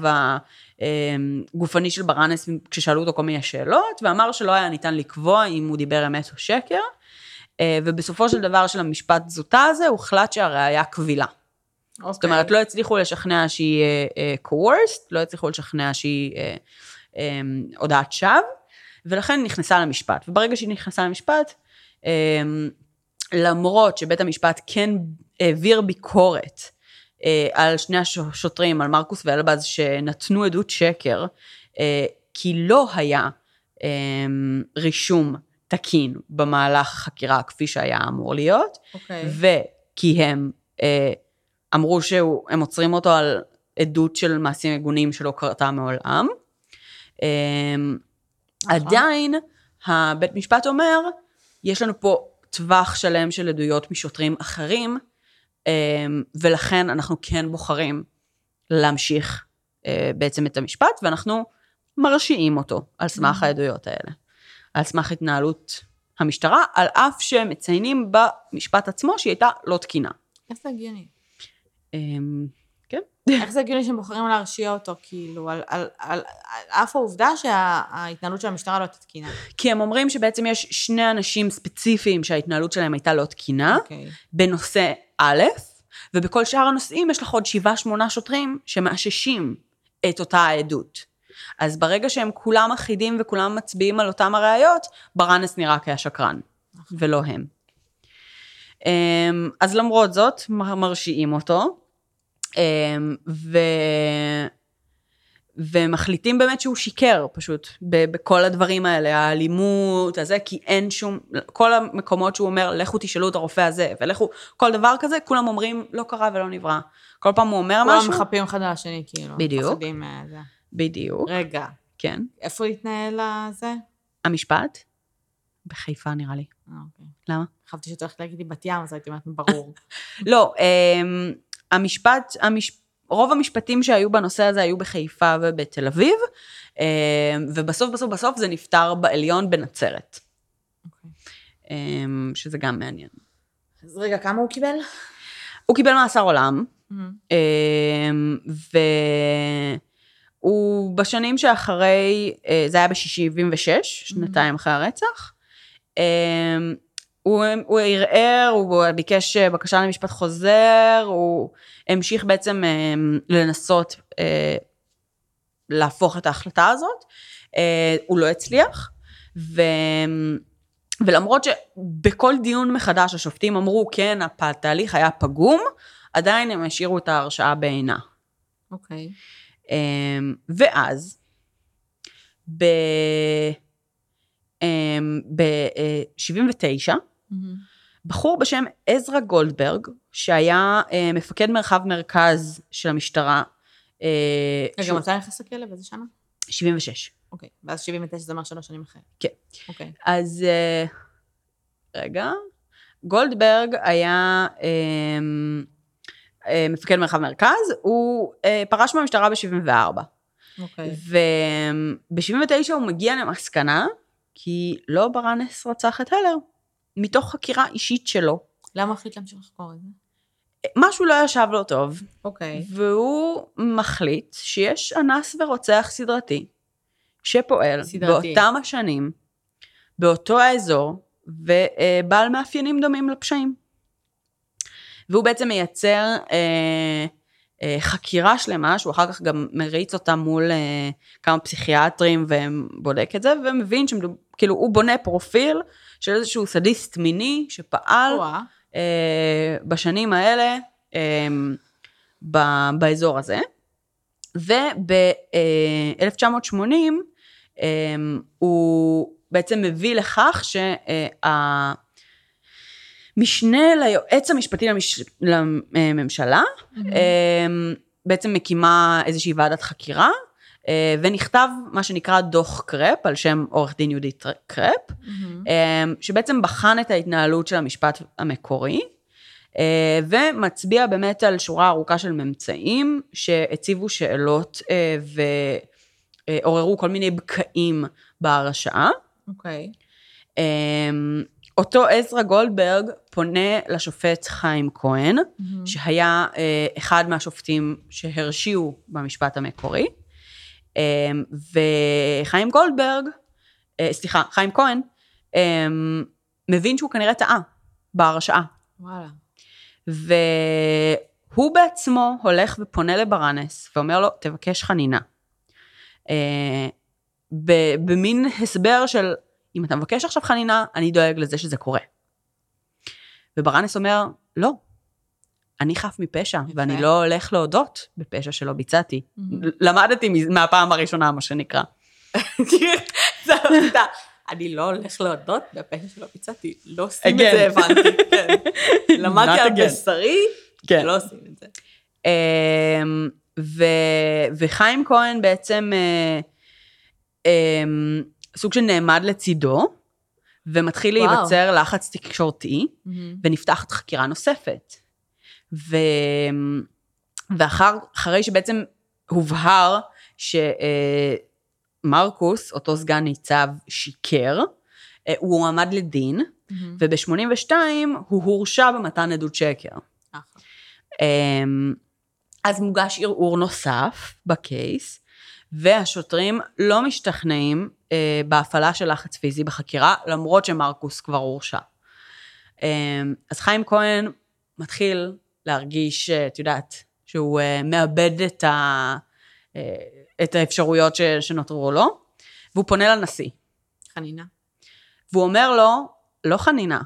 הגופני של ברנס כששאלו אותו כל מיני שאלות, ואמר שלא היה ניתן לקבוע אם הוא דיבר אמת או שקר, אה, ובסופו של דבר של המשפט זוטה הזה, הוחלט שהראייה קבילה. אוקיי. זאת אומרת, לא הצליחו לשכנע שהיא uh, coerced, לא הצליחו לשכנע שהיא uh, um, הודעת שווא, ולכן נכנסה למשפט. וברגע שהיא נכנסה למשפט, um, למרות שבית המשפט כן העביר ביקורת uh, על שני השוטרים, על מרקוס ואלבז, שנתנו עדות שקר, uh, כי לא היה um, רישום תקין במהלך החקירה כפי שהיה אמור להיות, אוקיי. וכי הם אה, אמרו שהם עוצרים אותו על עדות של מעשים מגונים שלא קרתה מעולם. אה, נכון. עדיין, הבית משפט אומר, יש לנו פה טווח שלם של עדויות משוטרים אחרים, אה, ולכן אנחנו כן בוחרים להמשיך אה, בעצם את המשפט, ואנחנו מרשיעים אותו על סמך העדויות האלה. על סמך התנהלות המשטרה, על אף שהם מציינים במשפט עצמו שהיא הייתה לא תקינה. איך זה הגיוני? כן. איך זה הגיוני שהם בוחרים להרשיע אותו, כאילו, על, על, על, על אף העובדה שההתנהלות של המשטרה לא הייתה תקינה? כי הם אומרים שבעצם יש שני אנשים ספציפיים שההתנהלות שלהם הייתה לא תקינה, אוקיי. בנושא א', ובכל שאר הנושאים יש לך עוד שבעה שמונה שוטרים שמאששים את אותה העדות. אז ברגע שהם כולם אחידים וכולם מצביעים על אותם הראיות, ברנס נראה כהשקרן, ולא הם. אמ, אז למרות זאת, מרשיעים אותו, ו... ומחליטים באמת שהוא שיקר פשוט בכל הדברים האלה, האלימות, הזה, כי אין שום, כל המקומות שהוא אומר, לכו תשאלו את הרופא הזה, ולכו, כל דבר כזה, כולם אומרים, לא קרה ולא נברא. כל פעם הוא אומר כולם משהו, מחפים אחד על השני, כאילו. בדיוק. מפחדים מזה. בדיוק, רגע, כן. איפה התנהל הזה? המשפט? בחיפה נראה לי. אה, אוקיי. למה? חשבתי שאת הולכת להגיד לי בת ים, אז הייתי אומרת, ברור. לא, המשפט, המש... רוב המשפטים שהיו בנושא הזה היו בחיפה ובתל אביב, אמ, ובסוף בסוף בסוף זה נפתר בעליון בנצרת, אוקיי. אמ, שזה גם מעניין. אז רגע, כמה הוא קיבל? הוא קיבל מאסר עולם, אמ, אמ, והוא בשנים שאחרי, אה, זה היה ב-76, שנתיים אחרי הרצח, הוא, הוא ערער, הוא ביקש אה, בקשה למשפט חוזר, הוא המשיך בעצם אמ, לנסות אה, להפוך את ההחלטה הזאת, אה, הוא לא הצליח, ו... ולמרות שבכל דיון מחדש השופטים אמרו, כן, התהליך היה פגום, עדיין הם השאירו את ההרשעה בעינה. אוקיי. אמ, ואז, ב... ב-79, אמ, בחור בשם עזרא גולדברג, שהיה אה, מפקד מרחב מרכז של המשטרה, אה, רגע, שהוא- מתי נכנס לכלא? באיזה שנה? 76. אוקיי. ואז 79 זה אומר שלוש שנים אחרי. כן. אוקיי. אז אה, רגע, גולדברג היה אה, אה, מפקד מרחב מרכז, הוא אה, פרש מהמשטרה ב-74. אוקיי. וב-79 הוא מגיע למסקנה, כי לא ברנס רצח את הלר, מתוך חקירה אישית שלו. למה החליט להמשיך לחקור את זה? משהו לא ישב לו טוב, אוקיי. והוא מחליט שיש אנס ורוצח סדרתי, שפועל סדרתי. באותם השנים, באותו האזור, ובעל מאפיינים דומים לפשעים. והוא בעצם מייצר אה, אה, חקירה שלמה, שהוא אחר כך גם מריץ אותה מול אה, כמה פסיכיאטרים ובודק את זה, ומבין שכאילו הוא בונה פרופיל של איזשהו סדיסט מיני שפעל. אה, בשנים האלה אה, ב- באזור הזה. וב-1980 אה, הוא בעצם מביא לכך שהמשנה ליועץ המשפטי למש... לממשלה אה, בעצם מקימה איזושהי ועדת חקירה, אה, ונכתב מה שנקרא דוח קרפ, על שם עורך דין יהודית קרפ. אמ, שבעצם בחן את ההתנהלות של המשפט המקורי, אה, ומצביע באמת על שורה ארוכה של ממצאים שהציבו שאלות אה, אה, עוררו כל מיני בקעים בהרשעה. אוקיי. אמ, אותו עזרא גולדברג פונה לשופט חיים כהן, מהמם. שהיה אה, אחד מהשופטים שהרשיעו במשפט המקורי. אמ, וחיים גולדברג, אה, סליחה, חיים כהן, אמ, מבין שהוא כנראה טעה בהרשעה. וואלה. והוא בעצמו הולך ופונה לברנס ואומר לו, תבקש חנינה. אה, במין הסבר של, אם אתה מבקש עכשיו חנינה, אני דואג לזה שזה קורה. וברנס אומר, לא, אני חף מפשע, יפה. ואני לא הולך להודות בפשע שלא ביצעתי. מהמם. למדתי מהפעם הראשונה, מה שנקרא. אני לא הולך להודות בפשע שלא ביצעתי. לא עושים את Again. זה, הבנתי. כן. למדתי על. בשרי, כן. לא עושים את זה. אמ, ו, וחיים כהן בעצם אה, אמ, סוג של נעמד לצידו, ומתחיל וואו. להיווצר לחץ תקשורתי, מהמם. ונפתחת חקירה נוספת. ו... ואחרי שבעצם הובהר שמרקוס, אותו סגן ניצב, שיקר, אה, הוא הועמד לדין, מהמם. וב-82 הוא הורשע במתן עדות שקר. אחלה. אמ, אז מוגש ערעור נוסף בקייס, והשוטרים לא משתכנעים אה, בהפעלה של לחץ פיזי בחקירה, למרות שמרקוס כבר הורשע. אמ, אז חיים כהן מתחיל להרגיש, אה, את יודעת, שהוא אה, מאבד את, ה, אה, את האפשרויות ש, שנותרו לו, והוא פונה לנשיא. חנינה. והוא אומר לו, לא חנינה,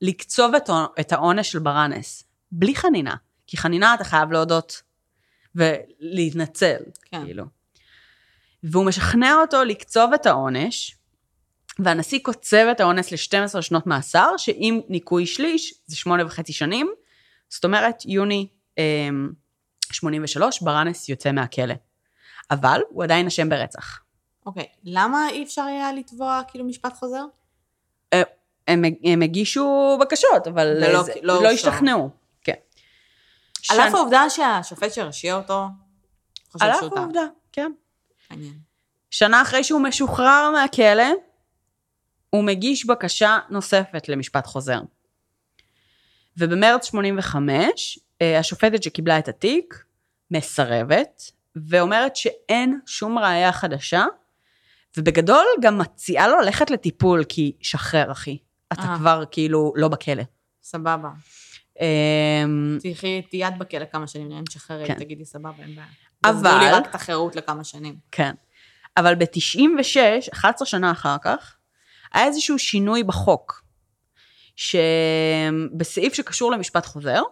לקצוב את, את העונש של ברנס, בלי חנינה, כי חנינה אתה חייב להודות ולהתנצל, כן. כאילו. והוא משכנע אותו לקצוב את העונש, והנשיא קוצב את העונש ל-12 שנות מאסר, שעם ניכוי שליש זה שמונה וחצי שנים, זאת אומרת, יוני אמ, 83, ברנס יוצא מהכלא. אבל הוא עדיין אשם ברצח. אוקיי, למה אי אפשר היה לתבוע כאילו משפט חוזר? הם, הם הגישו בקשות, אבל ולא- זה, לא לא, אושר. השתכנעו. כן. על אף העובדה שהשופט שהרשיע אותו, חושב על אף. העובדה, כן. מעניין. שנה אחרי שהוא משוחרר מהכלא, הוא מגיש בקשה נוספת למשפט חוזר. ובמרץ 85, אה, השופטת שקיבלה את התיק מסרבת, ואומרת שאין שום ראייה חדשה, ובגדול גם מציעה לו ללכת לטיפול, כי שחרר אחי, אתה אה. כבר כאילו לא בכלא. סבבה. אמ, תהיי את בכלא כמה שנים, אני משחררת, כן. תגידי סבבה, אין בעיה. אבל- עזבו לי רק את החירות לכמה שנים. כן. אבל ב-96, 11 שנה אחר כך, היה איזשהו שינוי בחוק, שבסעיף שקשור למשפט חוזר,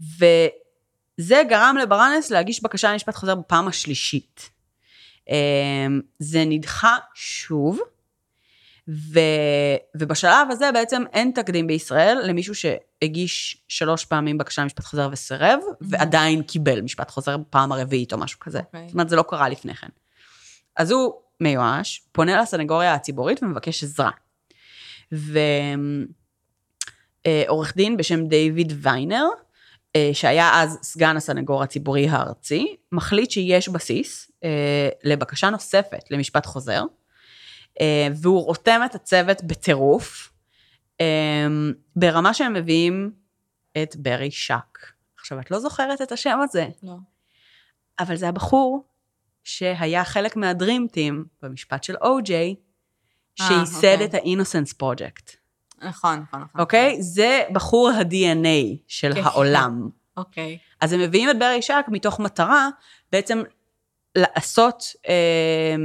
וזה גרם לברנס להגיש בקשה למשפט חוזר בפעם השלישית. אמ, זה נדחה שוב, ו... ובשלב הזה בעצם אין תקדים בישראל למישהו שהגיש שלוש פעמים בקשה למשפט חוזר וסירב, ועדיין קיבל משפט חוזר בפעם הרביעית או משהו כזה. אוקיי. זאת אומרת, זה לא קרה לפני כן. אז הוא מיואש, פונה לסנגוריה הציבורית ומבקש עזרה. ועורך דין בשם דיוויד ויינר, אה, שהיה אז סגן הסנגור הציבורי הארצי, מחליט שיש בסיס אה, לבקשה נוספת למשפט חוזר, אה, והוא רותם את הצוות בטירוף, אה, ברמה שהם מביאים את ברי שק. עכשיו, את לא זוכרת את השם הזה, לא. אבל זה הבחור שהיה חלק מהדרים טים במשפט של או-ג'יי, שייסד אוקיי. את ה-Innocence Project, נכון, נכון, נכון. אוקיי? זה בחור ה-DNA של כן. העולם. אוקיי. אז הם מביאים את ברי שק מתוך מטרה בעצם לעשות, אה,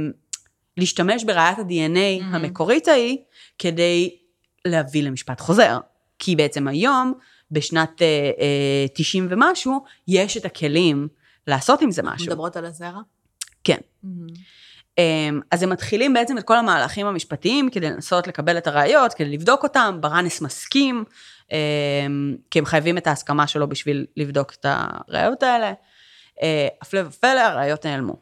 להשתמש בראיית ה-DNA Mhm. המקורית ההיא, כדי להביא למשפט חוזר. כי בעצם היום, בשנת אה, אה, 90 ומשהו, יש את הכלים לעשות עם זה משהו. מדברות על הזרע? כן. מהמם. אמ, אז הם מתחילים בעצם את כל המהלכים המשפטיים כדי לנסות לקבל את הראיות, כדי לבדוק אותם, ברנס מסכים, אמ, כי הם חייבים את ההסכמה שלו בשביל לבדוק את הראיות האלה. אה, הפלא ופלא, הראיות נעלמו.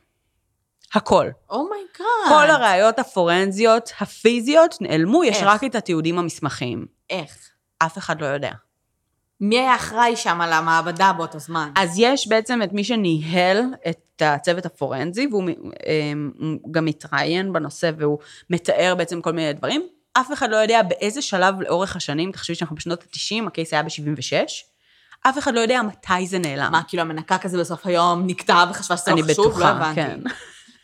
הכל. oh my god. כל הראיות הפורנזיות, הפיזיות, נעלמו, יש איך? רק את התיעודים המסמכיים. איך? אף אחד לא יודע. מי היה אחראי שם על המעבדה באותו זמן? אז יש בעצם את מי שניהל את הצוות הפורנזי, והוא אמ, גם מתראיין בנושא והוא מתאר בעצם כל מיני דברים. אף אחד לא יודע באיזה שלב לאורך השנים, תחשבי שאנחנו בשנות ה-90, הקייס היה ב-76, אף אחד לא יודע מתי זה נעלם. מה, כאילו המנקה כזה בסוף היום נקטעה וחשבה שזה אני לא חשוב? בטוחה, לא הבנתי. כן.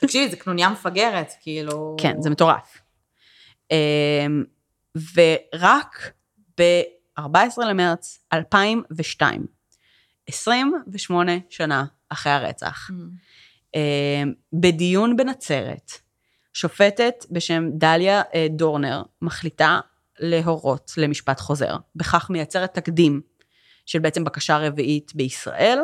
תקשיבי, זו קנוניה מפגרת, כאילו... כן, זה מטורף. אמ, ורק ב-14 למרץ 2002, 28 שנה אחרי הרצח, Mm. אמ, בדיון בנצרת, שופטת בשם דליה אה, דורנר מחליטה להורות למשפט חוזר, בכך מייצרת תקדים של בעצם בקשה רביעית בישראל,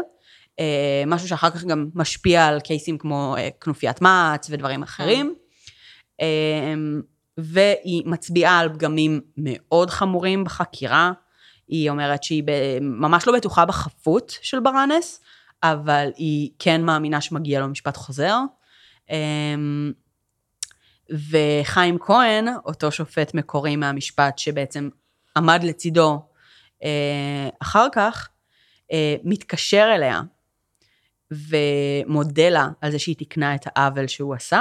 אה, משהו שאחר כך גם משפיע על קייסים כמו אה, כנופיית מע"צ ודברים אחרים. אמ, והיא מצביעה על פגמים מאוד חמורים בחקירה. היא אומרת שהיא ממש לא בטוחה בחפות של ברנס, אבל היא כן מאמינה שמגיע לו משפט חוזר. אמ, וחיים כהן, אותו שופט מקורי מהמשפט שבעצם עמד לצידו אה, אחר כך, אה, מתקשר אליה ומודה לה על זה שהיא תיקנה את העוול שהוא עשה.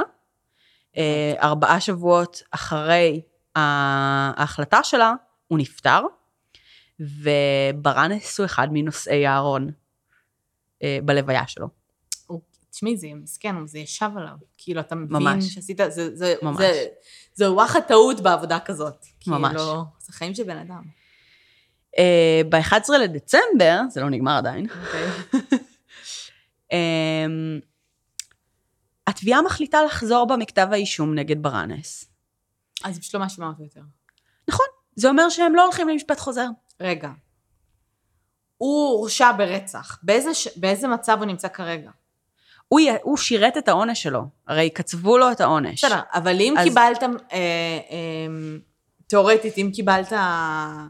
אה, ארבעה שבועות אחרי ההחלטה שלה, הוא נפטר, וברנס הוא אחד מנושאי הארון אה, בלוויה שלו. תשמעי, זה מסכן, זה ישב עליו. כאילו, אתה מבין ממש. שעשית, זה, זה, ממש. זה, זה וואחד טעות בעבודה כזאת. ממש. כאילו, זה חיים של בן אדם. אה, ב-11 לדצמבר, זה לא נגמר עדיין, אוקיי? אמ, התביעה מחליטה לחזור בה מכתב האישום נגד ברנס. אז היא פשוט לא מאשימה אותו יותר. זה אומר שהם לא הולכים למשפט חוזר. רגע. הוא הורשע ברצח. באיזה, ש... באיזה מצב הוא נמצא כרגע? הוא, י- הוא שירת את העונש שלו, הרי קצבו לו את העונש. בסדר, אבל אם אז- קיבלת, אה, אה, תיאורטית, אם קיבלת אה,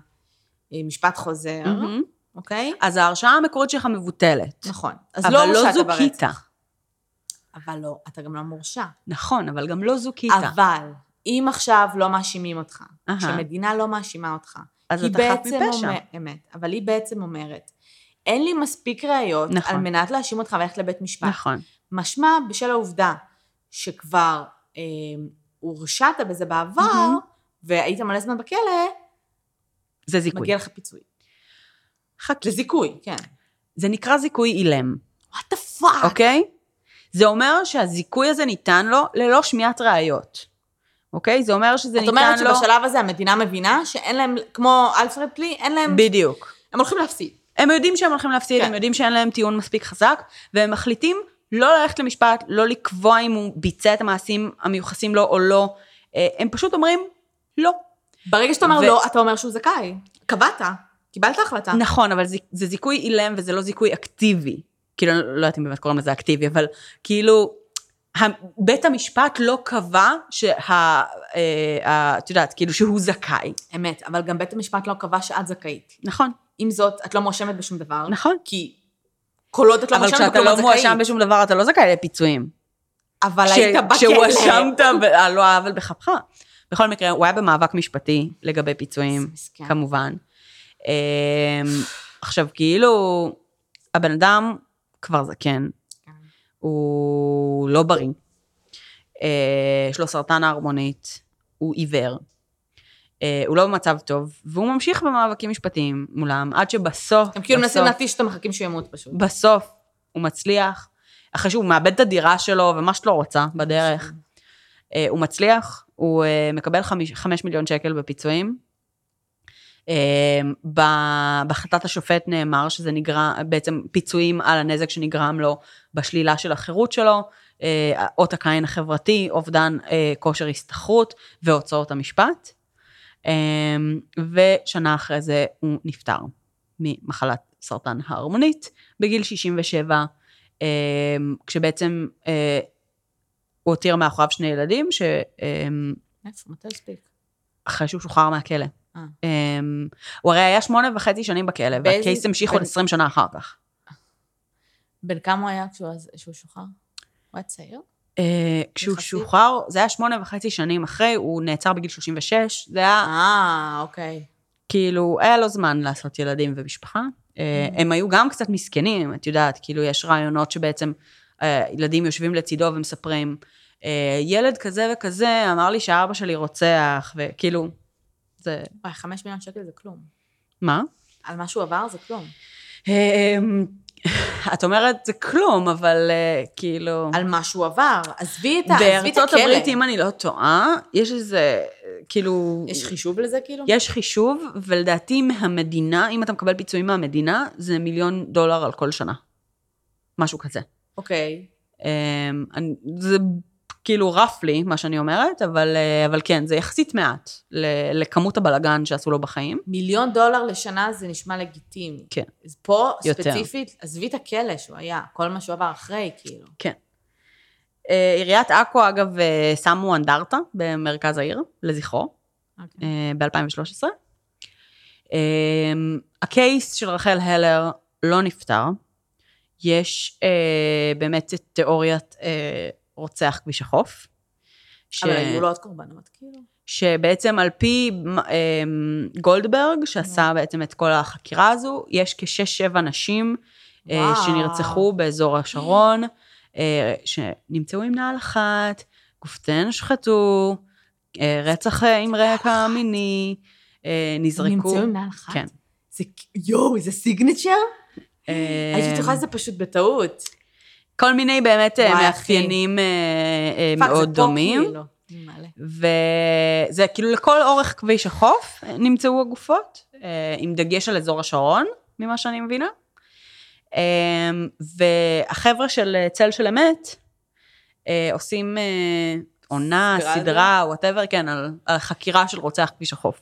משפט חוזר, מהמם. אוקיי? אז ההרשעה המקורית שלך מבוטלת. נכון. אז אבל לא לא הורשעת זוכית. ברצח. אבל לא, אתה גם לא מורשע. נכון, אבל גם לא זוכית. אבל אם עכשיו לא מאשימים אותך. כשמדינה לא מאשימה אותך, אז חף בעצם מפשע. אומר, אמת, אבל היא בעצם אומרת, אין לי מספיק ראיות נכון. על מנת להאשים אותך וללכת לבית משפט. נכון. משמע בשל העובדה שכבר אה, הורשעת בזה בעבר, מהמם. והיית מלא זמן בכלא, זה זיכוי. מגיע לך פיצוי. חכי. זה זיכוי, כן. זה נקרא זיכוי אילם, what the fuck. אוקיי? זה אומר שהזיכוי הזה ניתן לו ללא שמיעת ראיות. אוקיי? זה אומר שזה את ניתן אומרת לו... שבשלב הזה המדינה מבינה שאין להם, כמו Alford plea, אין להם, בדיוק. הם הולכים להפסיד. הם יודעים שהם הולכים להפסיד, כן. הם יודעים שאין להם טיעון מספיק חזק, והם מחליטים לא ללכת למשפט, לא לקבוע אם הוא ביצע את המעשים המיוחסים לו או לא. אה, הם פשוט אומרים, לא. ברגע שאתה אומר ו- לא, אתה אומר שהוא זכאי. קבעת, קיבלת החלטה. נכון, אבל זה, זה זיכוי אילם וזה לא זיכוי אקטיבי. כאילו, לא יודעת אם באמת קוראים לזה אקטיבי, אבל כאילו, בית המשפט לא קבע שה... אה, את יודעת, כאילו שהוא זכאי. אמת, אבל גם בית המשפט לא קבע שאת זכאית. נכון, עם זאת, את לא מואשמת בשום דבר. נכון. כי כל עוד את לא אבל מואשמת כשאתה בכלום, לא את זכאית. מואשם בשום דבר, אתה לא זכאי לפיצויים. אבל כש- היית בכלא. כשהואשמת על לא העוול בכפך. בכל מקרה, הוא היה במאבק משפטי לגבי פיצויים. כמובן. אמ, עכשיו, כאילו, הבן אדם כבר זקן. הוא לא בריא. אה, יש לו סרטן הערמונית, הוא עיוור. אה, הוא לא במצב טוב, והוא ממשיך במאבקים משפטיים מולם, עד שבסוף, הם כאילו מנסים להתיש אותם, מחכים שהוא ימות פשוט. בסוף הוא מצליח, אחרי שהוא מאבד את הדירה שלו ומה שאת לא רוצה בדרך, אה, הוא מצליח, הוא מקבל חמיש, חמש מיליון שקל בפיצויים. ב- בהחלטת השופט נאמר שזה נגרם, בעצם פיצויים על הנזק שנגרם לו בשלילה של החירות שלו, אה, אות הקין החברתי, אובדן אה, כושר הסתכרות והוצאות המשפט. אה, ושנה אחרי זה הוא נפטר ממחלת סרטן ההרמונית בגיל 67, אה, כשבעצם אה, הוא הותיר מאחוריו שני ילדים, שאחרי איפה? מתי הספיק? שהוא שוחרר מהכלא. אה. אה, הוא הרי היה שמונה וחצי שנים בכלא, והקייס המשיך עוד 20 שנה אחר כך. בן כמה הוא היה כשהוא שוחרר? הוא היה צעיר? אה, כשהוא? שוחרר, זה היה שמונה וחצי שנים אחרי, הוא נעצר בגיל 36, זה היה אה, אוקיי. כאילו, היה לו זמן לעשות ילדים ומשפחה. אה, הם היו גם קצת מסכנים, את יודעת, כאילו, יש רעיונות שבעצם ילדים יושבים לצידו ומספרים, ילד כזה וכזה אמר לי שאבא שלי רוצח, וכאילו, זה... וואי, חמש מיליון שקל זה כלום. מה? על מה שהוא עבר זה כלום. אמ, את אומרת, זה כלום, אבל אה, כאילו... על מה שהוא עבר. עזבי את ה- עזבי את בארצות הכלא. הברית, אם אני לא טועה, יש איזה, כאילו... יש חישוב לזה כאילו? יש חישוב, ולדעתי מהמדינה, אם אתה מקבל פיצויים מהמדינה, זה מיליון דולר על כל שנה. משהו כזה. אוקיי. אמ, אני- זה כאילו רפלי, מה שאני אומרת, אבל, אה, אבל כן, זה יחסית מעט לכמות הבלגן שעשו לו בחיים. מיליון דולר לשנה זה נשמע לגיטימי. כן. אז פה, יותר. ספציפית, עזבי את הכלא שהוא היה, כל מה שהוא עבר אחרי, כאילו. כן. אה, עיריית עכו, אגב, אה, שמו אנדרטה במרכז העיר, לזכרו. אוקיי. ב-2013. הקייס של רחל הלר לא נפתר. יש באמת את תיאוריית רוצח כביש החוף. ש... אבל היו לו עוד קורבנות, כאילו. שבעצם על פי אה, גולדברג, שעשה בעצם את כל החקירה הזו, יש כשש-שבע נשים אה, וואו. שנרצחו באזור השרון, אה, שנמצאו עם נעל אחת, גופתיהן הושחתו, אה, רצח עם רקע מיני, נזרקו. נמצאו עם נעל אחת? כן. זה, יואו, זה סיגנצ'ר? הייתי בטוחה שזה פשוט בטעות. כל מיני באמת אה, מאפיינים אה, אה, מאוד דומים. כאילו. וזה כאילו לכל אורך כביש החוף נמצאו הגופות, עם דגש על אזור השרון, ממה שאני מבינה. והחבר'ה של צל של אמת עושים עונה, סדרה וואטאבר, כן, על, על חקירה של רוצח כביש החוף.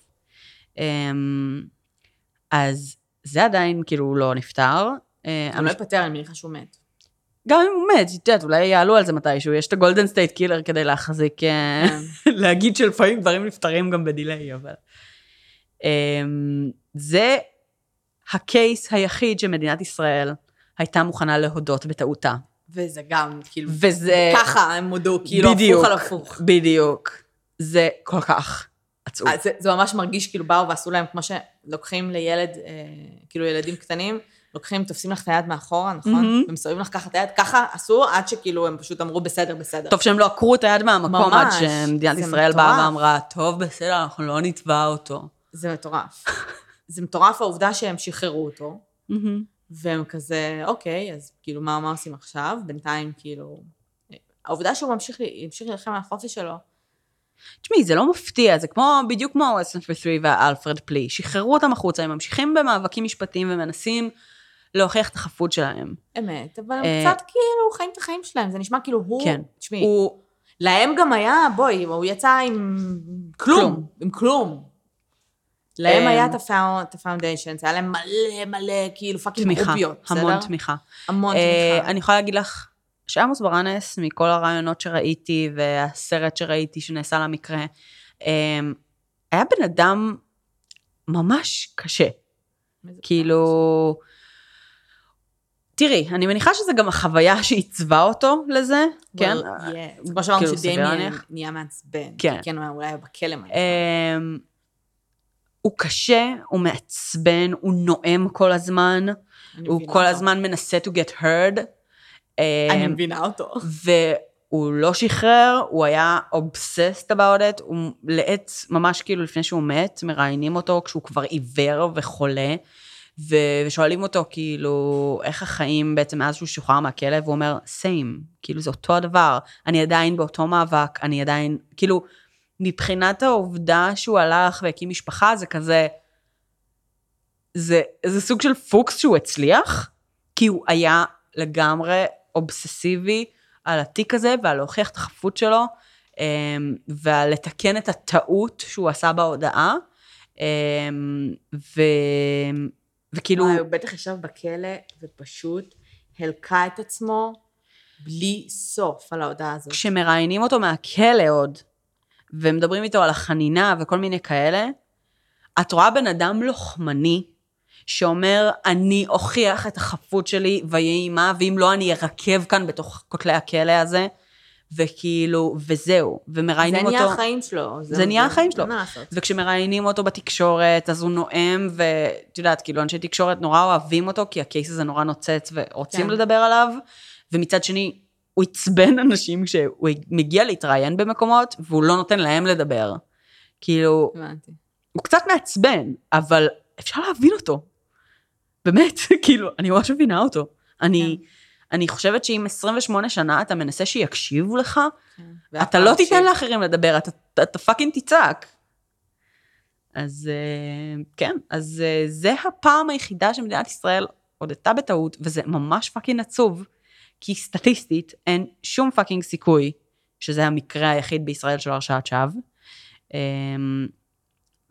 אז זה עדיין כאילו לא נפתר. הוא לא ייפתר, אני מניחה שהוא מת. גם אם הוא מת, את יודעת, אולי יעלו על זה מתישהו, יש את ה Golden State Killer כדי להחזיק, אה, כן. להגיד שלפעמים דברים נפתרים גם ב delay, אבל... אמ, זה ה case היחיד שמדינת ישראל הייתה מוכנה להודות בטעותה. וזה גם, כאילו, וזה... ככה הם הודו, כאילו, בדיוק, הפוך על הפוך. בדיוק. זה כל כך עצוב. אז זה, זה ממש מרגיש כאילו באו ועשו להם כמו שלוקחים לילד, אה, כאילו ילדים קטנים, לוקחים, תופסים לך את היד מאחורה, נכון? מהמם. ומסובבים לך ככה את היד, ככה עשו עד שכאילו הם פשוט אמרו בסדר, בסדר. טוב שהם לא עקרו את היד מהמקום עד ממש, שמדינת זה ישראל באה. ואמרה, טוב, בסדר, אנחנו לא נתבע אותו. זה מטורף. זה מטורף העובדה שהם שחררו אותו, מהמם. והם כזה, אוקיי, אז כאילו מה, מה עושים עכשיו? בינתיים כאילו... העובדה שהוא ממשיך, המשיך להילחם על החופש שלו, תשמעי, זה לא מפתיע, זה כמו, בדיוק כמו ה-3 וה Alford plea. שחררו אותם החוצה, הם ממשיכים במאבקים משפטיים ומנסים להוכיח את החפות שלהם. אמת, אבל הם אה, קצת כאילו חיים את החיים שלהם, זה נשמע כאילו הוא... כן. תשמעי, הוא, להם גם היה, בואי, הוא יצא עם כלום, כלום. עם כלום. להם אמ, היה את ה foun- את ה foundations, היה להם מלא מלא, כאילו fucking רוביות, בסדר? המון תמיכה. המון אה, תמיכה. אני יכולה להגיד לך שעמוס ברנס, מכל הרעיונות שראיתי והסרט שראיתי שנעשה למקרה, אה, היה בן אדם ממש קשה. כאילו... תראי, אני מניחה שזה גם החוויה שעיצבה אותו לזה, כן? Well. זה כמו שאמרנו כאילו, שדמיאן להניח. נהיה מעצבן. כן. כן, הוא היה בכלא מה אמ, הוא קשה, הוא מעצבן, הוא נואם כל הזמן, אני הוא כל אותו. הזמן מנסה to get heard. אני אמ, מבינה אותו. והוא לא שחרר, הוא היה obsessed about it, הוא לעת, ממש כאילו לפני שהוא מת, מראיינים אותו כשהוא כבר עיוור וחולה, ו- ושואלים אותו כאילו, איך החיים בעצם מאז שהוא שוחרר מהכלא, והוא אומר, same, כאילו זה אותו הדבר, אני עדיין באותו מאבק, אני עדיין, כאילו, מבחינת העובדה שהוא הלך והקים משפחה, זה כזה, זה, זה סוג של פוקס שהוא הצליח, כי הוא היה לגמרי אובססיבי על התיק הזה ועל להוכיח את החפות שלו, אמ, ועל לתקן את הטעות שהוא עשה בהודעה. אמ, ו... וכאילו, וואי, הוא בטח ישב בכלא ופשוט הלקה את עצמו בלי סוף על ההודעה הזאת. כשמראיינים אותו מהכלא עוד, ומדברים איתו על החנינה וכל מיני כאלה, את רואה בן אדם לוחמני, שאומר, אני אוכיח את החפות שלי ויהי מה, ואם לא, אני ארקב כאן בתוך כותלי הכלא הזה. וכאילו, וזהו, זה ומראיינים אותו. נהיה החיים שלו. זה נהיה החיים שלו. מה לעשות. וכשמראיינים אותו בתקשורת, אז הוא נואם, ואת יודעת, כאילו, אנשי תקשורת נורא אוהבים אותו, כי הקייס הזה נורא נוצץ ורוצים כן. לדבר עליו, ומצד שני, הוא עצבן אנשים כשהוא מגיע להתראיין במקומות, והוא לא נותן להם לדבר. כאילו, הבנתי. הוא קצת מעצבן, אבל אפשר להבין אותו. באמת, כאילו, אני ממש מבינה אותו. אני, כן. אני חושבת שאם 28 שנה אתה מנסה שיקשיבו לך, כן. אתה לא. תיתן לאחרים לדבר, אתה, אתה, אתה fucking תצעק. אז אה, כן, אז אה, זה הפעם היחידה שמדינת ישראל הודתה בטעות, וזה ממש fucking עצוב, כי סטטיסטית אין שום fucking סיכוי שזה המקרה היחיד בישראל של הרשעת שווא. אמ,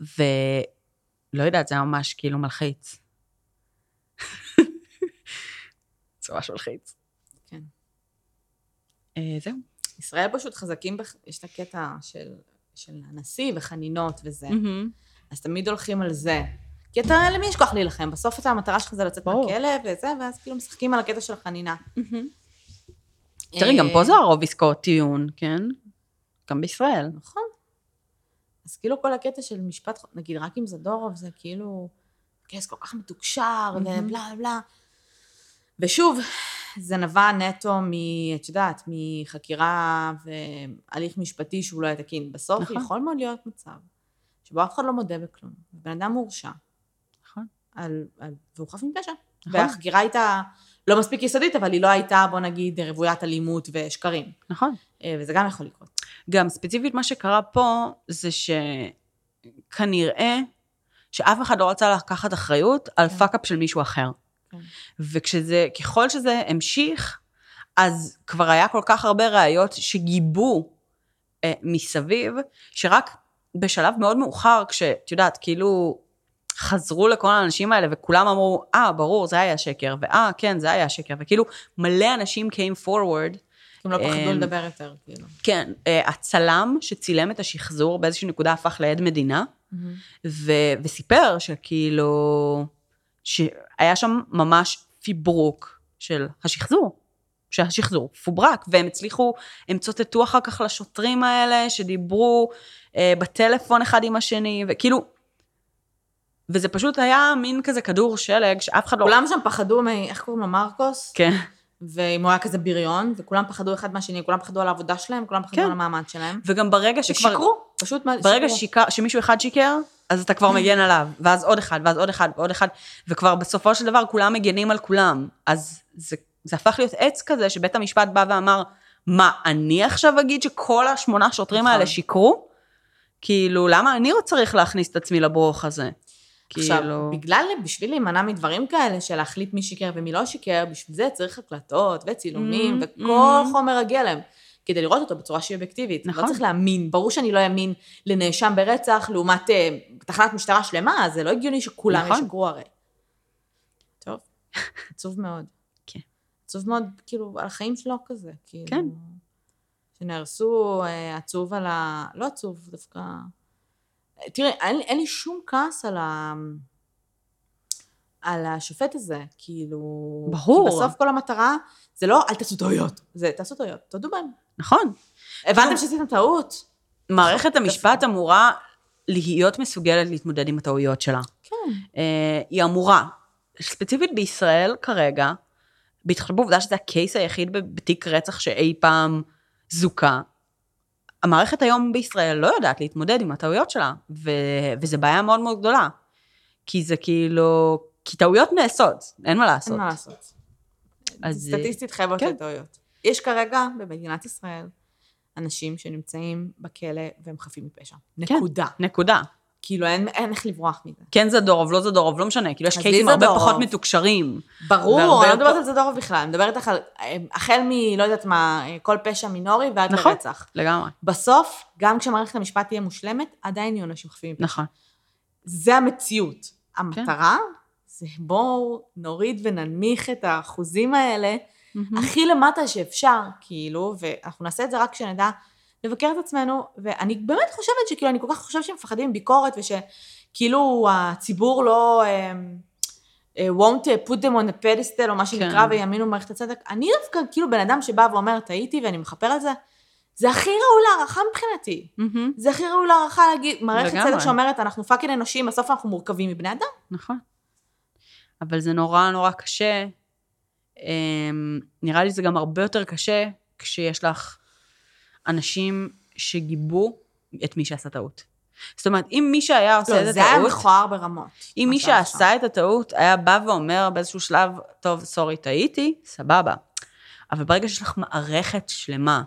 ולא יודעת, זה היה ממש כאילו מלחיץ. זה ממש מלחיץ. כן. אה, זהו. ישראל פשוט חזקים. יש את הקטע של, של הנשיא וחנינות וזה. אז תמיד הולכים על זה. כי אתה, למי יש כוח להילחם? בסוף אתה, המטרה שלך זה לצאת. מהכלא וזה, ואז כאילו משחקים על הקטע של החנינה. תראי, גם אה, פה זה הרוב עסקאות טיעון, כן? גם בישראל. נכון. אז כאילו כל הקטע של משפט, נגיד רק עם זדורוב, זה כאילו קייס כל כך מתוקשר. ובלה בלה. ושוב, זה נבע נטו מ... את יודעת, מחקירה והליך משפטי שהוא לא היה תקין. בסוף נכון. יכול מאוד להיות מצב שבו אף אחד לא מודה בכלום. בן אדם מורשע, נכון. על, על, והוא חף מפשע. נכון. והחקירה הייתה לא מספיק יסודית, אבל היא לא הייתה, בוא נגיד, רוויית אלימות ושקרים. נכון. אה, וזה גם יכול לקרות. גם ספציפית מה שקרה פה, זה שכנראה שאף אחד לא רצה לקחת אחריות על כן. fuck-up של מישהו אחר. וכשזה, ככל שזה המשיך, אז כבר היה כל כך הרבה ראיות שגיבו אה, מסביב, שרק בשלב מאוד מאוחר, כשאת יודעת, כאילו חזרו לכל האנשים האלה וכולם אמרו, אה, ברור, זה היה שקר, ואה, כן, זה היה שקר, וכאילו מלא אנשים came forward, הם לא פחדו אמ, לדבר יותר, כאילו. כן, אה, הצלם שצילם את השחזור באיזושהי נקודה הפך לעד מדינה, ו- וסיפר שכאילו, שהיה שם ממש פיברוק של השחזור, שהשחזור פוברק, והם הצליחו, הם צוטטו אחר כך לשוטרים האלה, שדיברו אה, בטלפון אחד עם השני, וכאילו, וזה פשוט היה מין כזה כדור שלג, שאף אחד לא... כולם שם פחדו מ... איך קוראים לו? מרקוס? כן, ואם הוא היה כזה בריון, וכולם פחדו אחד מהשני, כולם פחדו על העבודה שלהם, כולם פחדו כן. על המעמד שלהם. וגם ברגע שכבר... ושיקרו, פשוט מה- ברגע שיקרו. ששיקר, שמישהו אחד שיקר, אז אתה כבר מגן עליו, ואז עוד אחד, ואז עוד אחד, ועוד אחד, וכבר בסופו של דבר כולם מגנים על כולם. אז זה, זה הפך להיות עץ כזה, שבית המשפט בא ואמר, מה, אני עכשיו אגיד שכל השמונה שוטרים נכון. האלה שיקרו? כאילו, למה אני עוד צריך להכניס את עצמי לברוך הזה? עכשיו, כאילו... בגלל, בשביל להימנע מדברים כאלה, של להחליט מי שיקר ומי לא שיקר, בשביל זה צריך הקלטות וצילומים Mm, וכל mm. חומר הגלם, כדי לראות אותו בצורה שהיא אובייקטיבית. נכון. לא צריך להאמין, ברור שאני לא אאמין לנאשם ברצח, לעומת אה, תחנת משטרה שלמה, זה לא הגיוני שכולם נכון. ישקרו הרי. טוב, עצוב מאוד. כן. עצוב מאוד, כאילו, על החיים שלו כזה, כאילו. כן. שנהרסו, אה, עצוב על ה... לא עצוב, דווקא... תראה, אין, אין לי שום כעס על ה... על השופט הזה, כאילו... ברור. כי בסוף כל המטרה זה לא אל תעשו טעויות, זה תעשו טעויות, תודו בהם. נכון. הבנתם שעשיתם טעות? מערכת המשפט אמורה להיות מסוגלת להתמודד עם הטעויות שלה. כן. אה, היא אמורה. ספציפית בישראל כרגע, בהתחשב בעובדה שזה הקייס היחיד בתיק רצח שאי פעם זוכה, המערכת היום בישראל לא יודעת להתמודד עם הטעויות שלה, ו- וזו בעיה מאוד מאוד גדולה. כי זה כאילו, כי טעויות נעשות, אין מה לעשות. אין מה לעשות. אז, סטטיסטית חייבות כן. להיות טעויות. יש כרגע במדינת ישראל אנשים שנמצאים בכלא והם חפים מפשע. כן. נקודה. נקודה. כאילו אין, אין איך לברוח מזה. כן זדורוב, לא זדורוב, לא משנה, כאילו יש קייסים הרבה זדורוב. פחות מתוקשרים. ברור, אני לא מדברת יותר- על זדורוב בכלל, אני מדברת על אה, החל מ... לא יודעת מה, אה, כל פשע מינורי ועד נכון. לרצח. לגמרי. בסוף, גם כשמערכת המשפט תהיה מושלמת, עדיין יהיו אנשים חפים מפשע. נכון. זה המציאות. כן. המטרה זה בואו נוריד וננמיך את האחוזים האלה מהמם. הכי למטה שאפשר, כאילו, ואנחנו נעשה את זה רק כשנדע לבקר את עצמנו, ואני באמת חושבת שכאילו, אני כל כך חושבת שמפחדים מביקורת, ושכאילו הציבור לא... um, won't put them on a pedestal, או מה שנקרא, כן. ויאמינו במערכת הצדק. אני דווקא כאילו בן אדם שבא ואומר, טעיתי ואני מכפר על זה, זה הכי ראוי להערכה מבחינתי. מהמם, זה הכי ראוי להערכה להגיד, מערכת לגמרי. צדק שאומרת, אנחנו פאקינג אנושיים, בסוף אנחנו מורכבים מבני אדם. נכון. אבל זה נורא נורא קשה. אמ, נראה לי זה גם הרבה יותר קשה כשיש לך אנשים שגיבו את מי שעשה טעות. זאת אומרת, אם מי שהיה עושה לא, את זה היה הטעות, מכוער ברמות. אם מי שם. שעשה את הטעות היה בא ואומר באיזשהו שלב, טוב, סורי, טעיתי, סבבה. אבל ברגע שיש לך מערכת שלמה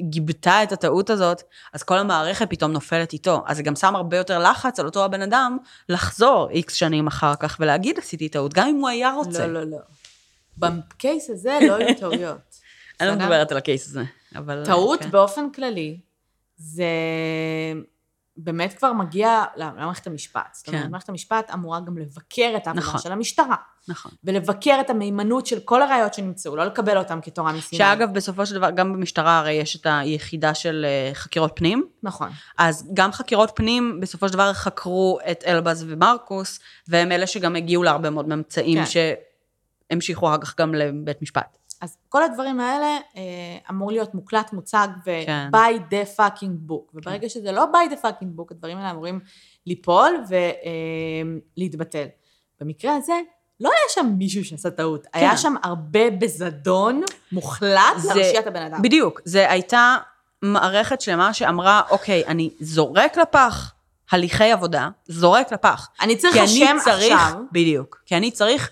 שגיבתה את הטעות הזאת, אז כל המערכת פתאום נופלת איתו. אז זה גם שם הרבה יותר לחץ על אותו הבן אדם לחזור איקס שנים אחר כך ולהגיד עשיתי טעות, גם אם הוא היה רוצה. לא, לא, לא. בקייס הזה לא היו טעויות. אני לא? מדברת על הקייס הזה, אבל... טעות כן. באופן כללי, זה באמת כבר מגיע למערכת המשפט. זאת אומרת, כן. מערכת המשפט אמורה גם לבקר את העבודה נכון. של המשטרה, נכון. ולבקר את המהימנות של כל הראיות שנמצאו, לא לקבל אותן כתורה מסיני. שאגב, בסופו של דבר, גם במשטרה הרי יש את היחידה של אה, חקירות פנים, נכון. אז גם חקירות פנים בסופו של דבר חקרו את אלבז ומרקוס, והם אלה שגם הגיעו להרבה מאוד ממצאים כן. שהמשיכו אחר כך גם לבית משפט. אז כל הדברים האלה אה, אמור להיות מוקלט, מוצג, כן. ו-by the fucking book. וברגע שזה לא by the fucking book, הדברים האלה אמורים ליפול ולהתבטל. במקרה הזה, לא היה שם מישהו שעשה טעות, כן. היה שם הרבה בזדון מוחלט זה- להרשיע את הבן אדם. בדיוק, זה הייתה מערכת שלמה שאמרה, אוקיי, אני זורק לפח הליכי עבודה, זורק לפח. אני צריך אני צריך, עכשיו. בדיוק, כי אני צריך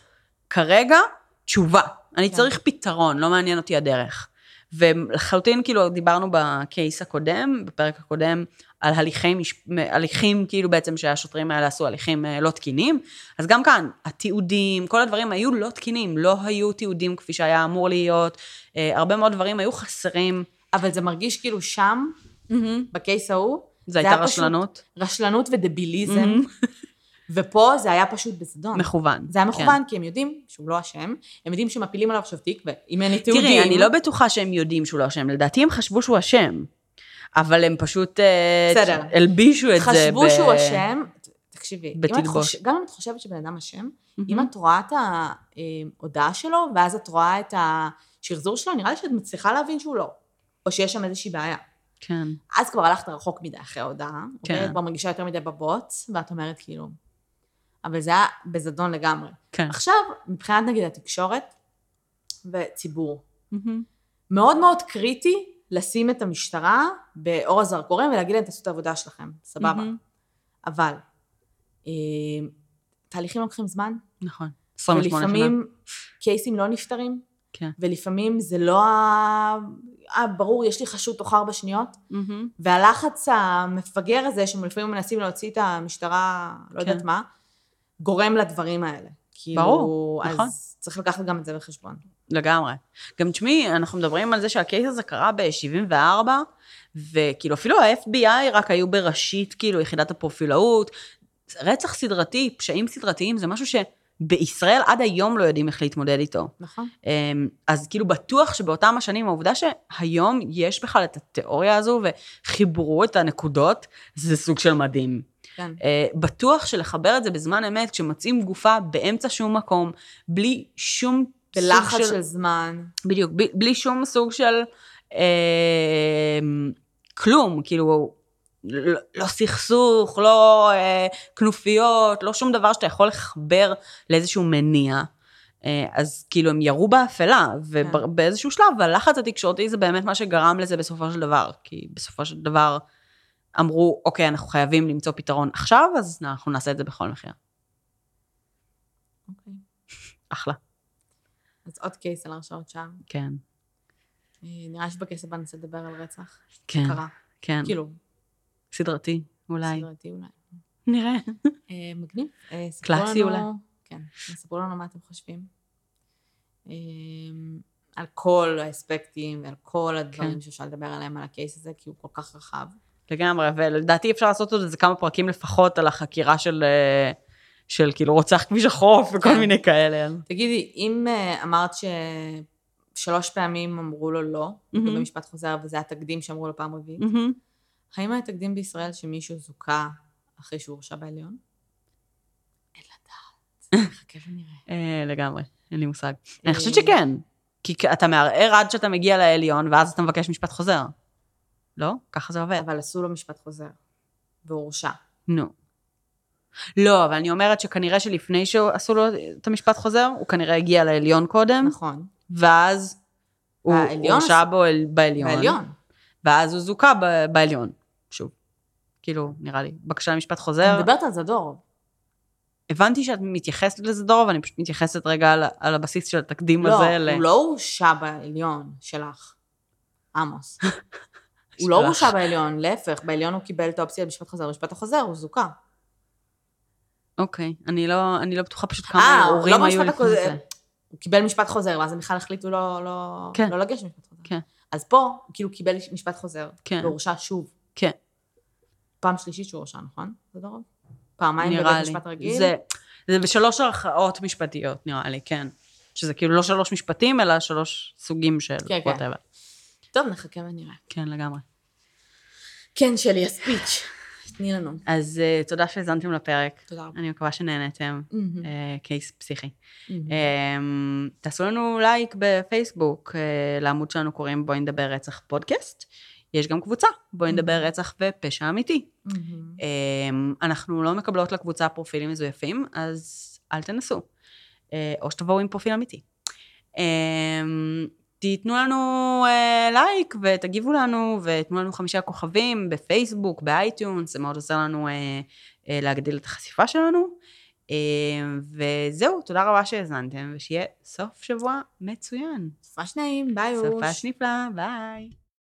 כרגע תשובה. אני כן. צריך פתרון, לא מעניין אותי הדרך. ולחלוטין, כאילו, דיברנו בקייס הקודם, בפרק הקודם, על הליכים, הליכים כאילו בעצם שהשוטרים האלה עשו הליכים אה, לא תקינים, אז גם כאן, התיעודים, כל הדברים היו לא תקינים, לא היו תיעודים כפי שהיה אמור להיות, אה, הרבה מאוד דברים היו חסרים. אבל זה מרגיש כאילו שם, בקייס ההוא, זו הייתה היה פשוט רשלנות רשלנות ודביליזם, ופה זה היה פשוט בזדון. מכוון. זה היה כן. מכוון, כי הם יודעים שהוא לא אשם, הם יודעים שמפילים עליו עכשיו תיק, ואם אין לי תיעודים... תראי, אני לא בטוחה שהם יודעים שהוא לא אשם, לדעתי הם חשבו שהוא אשם, אבל הם פשוט אה, בסדר. הלבישו את זה. חשבו ב- שהוא אשם, תקשיבי, אם את. חוש... גם אם את חושבת שבן אדם אשם, אם את רואה את ההודעה שלו, ואז את רואה את השחזור שלו, נראה לי שאת מצליחה להבין שהוא לא, או שיש שם איזושהי בעיה. כן, אז כבר הלכת רחוק מדי אחרי ההודעה, כן. כן. כבר מרגישה יותר מדי בבוץ, ואת אומרת כאילו, אבל זה היה בזדון לגמרי. כן. עכשיו, מבחינת נגיד התקשורת וציבור, מהמם. מאוד מאוד קריטי לשים את המשטרה באור הזרקורים ולהגיד להם, תעשו את העבודה שלכם, סבבה. מהמם. אבל אה, תהליכים לוקחים זמן, נכון. 28 שנה. ולפעמים קייסים לא נפתרים, כן. ולפעמים זה לא ה... אה, ברור, יש לי חשוד תוך ארבע שניות, מהמם. והלחץ המפגר הזה, שלפעמים מנסים להוציא את המשטרה, לא כן. יודעת מה, גורם לדברים האלה. כאילו, ברור, נכון. אז צריך לקחת גם את זה בחשבון. לגמרי. גם תשמעי, אנחנו מדברים על זה שהקייס הזה קרה ב-74, וכאילו אפילו ה-FBI רק היו בראשית, כאילו, יחידת הפרופילאות. רצח סדרתי, פשעים סדרתיים, זה משהו שבישראל עד היום לא יודעים איך להתמודד איתו. נכון. אמ, אז כאילו בטוח שבאותם השנים, העובדה שהיום יש בכלל את התיאוריה הזו וחיברו את הנקודות, זה סוג של מדהים. כן. אה, בטוח שלחבר את זה בזמן אמת, כשמוצאים גופה באמצע שום מקום, בלי שום סוג בלחץ של זמן. בדיוק, בלי, בלי שום סוג של אה, כלום, כאילו, לא, לא סכסוך, לא אה, כנופיות, לא שום דבר שאתה יכול לחבר לאיזשהו מניע. אה, אז כאילו הם ירו באפלה, ובאיזשהו שלב הלחץ התקשורתי זה באמת מה שגרם לזה בסופו של דבר, כי בסופו של דבר אמרו, אוקיי, אנחנו חייבים למצוא פתרון עכשיו, אז אנחנו נעשה את זה בכל מחיר. אוקיי. אחלה, אז עוד קייס על הרשעות שווא. כן, אה, נראה שבקייס הבא ננסה לדבר על רצח. כן, קרה. כן, כאילו, סדרתי, אולי, סדרתי אולי. נראה. אה, מגניב. אה, קלאסי אולי. כן, ספרו לנו מה אתם חושבים. על כל האספקטים ועל כל הדברים כן. שאפשר לדבר עליהם על הקייס הזה, כי הוא כל כך רחב. לגמרי, ולדעתי אפשר לעשות עוד איזה כמה פרקים לפחות על החקירה של, אה, של כאילו רוצח כביש החוף וכל כן. מיני כאלה. תגידי, אם אה, אמרת ששלוש פעמים אמרו לו לא, מהמם. במשפט חוזר, וזה התקדים שאמרו לו פעם רביעית, מהמם. האם היה תקדים בישראל שמישהו זוכה אחרי שהוא הורשע בעליון? אין לדעת. נחכה ונראה. אה, לגמרי, אין לי מושג. אני חושבת שכן. כי אתה מערער עד שאתה מגיע לעליון, ואז אתה מבקש משפט חוזר. לא? ככה זה עובד. אבל עשו לו משפט חוזר. והוא הורשע. נו. לא, אבל אני אומרת שכנראה שלפני שעשו לו את המשפט חוזר, הוא כנראה הגיע לעליון קודם, נכון. ואז הוא הורשע בו בעליון. בעליון. ואז הוא זוכה ב- בעליון. שוב. כאילו, נראה לי. בקשה למשפט חוזר. אני מדברת על זדורוב. הבנתי שאת מתייחסת לזה דור, אבל אני פשוט מתייחסת רגע על, על הבסיס של התקדים לא, הזה. ל- הוא לא הורשע בעליון שלך. עמוס. הוא לא. הורשע בעליון, להפך, בעליון הוא קיבל את האופציה למשפט חוזר, במשפט החוזר הוא זוכה. אוקיי, אני לא, אני לא בטוחה פשוט כמה אה, ערעורים לא היו לפני. זה. הוא קיבל משפט חוזר, ואז הם בכלל החליטו לא, לא, כן. לא לגשת למשפט חוזר. כן. אז פה, הוא כאילו קיבל משפט חוזר, כן. והורשע שוב. כן, פעם שלישית שהוא הורשע, נכון? דורוב? פעמיים בבית. משפט רגיל? זה, זה בשלוש ערכאות משפטיות, נראה לי, כן. שזה כאילו לא שלוש משפטים, אלא שלוש סוגים של כן, כן. טוב, נחכה ונראה. כן, לגמרי. כן, שלי, הספיץ'. תני לנו. אז uh, תודה שהאזנתם לפרק. תודה רבה. אני מקווה שנהנתם. מהמם. אה, קייס פסיכי. מהמם. אמ, תעשו לנו לייק בפייסבוק, אה, לעמוד שלנו קוראים בואי נדבר רצח פודקאסט. יש גם קבוצה, בואי נדבר רצח ופשע אמיתי. מהמם. אמ, אנחנו לא מקבלות לקבוצה פרופילים מזויפים, אז אל תנסו. אה, או שתבואו עם פרופיל אמיתי. אמ, תיתנו לנו אה, לייק ותגיבו לנו ותנו לנו חמישה כוכבים בפייסבוק, ב iTunes, זה מאוד עוזר לנו אה, אה, להגדיל את החשיפה שלנו. אה, וזהו, תודה רבה שהאזנתם, ושיהיה סוף שבוע מצוין. סופש נעים, ביי אוש. סופש נפלא, ביי.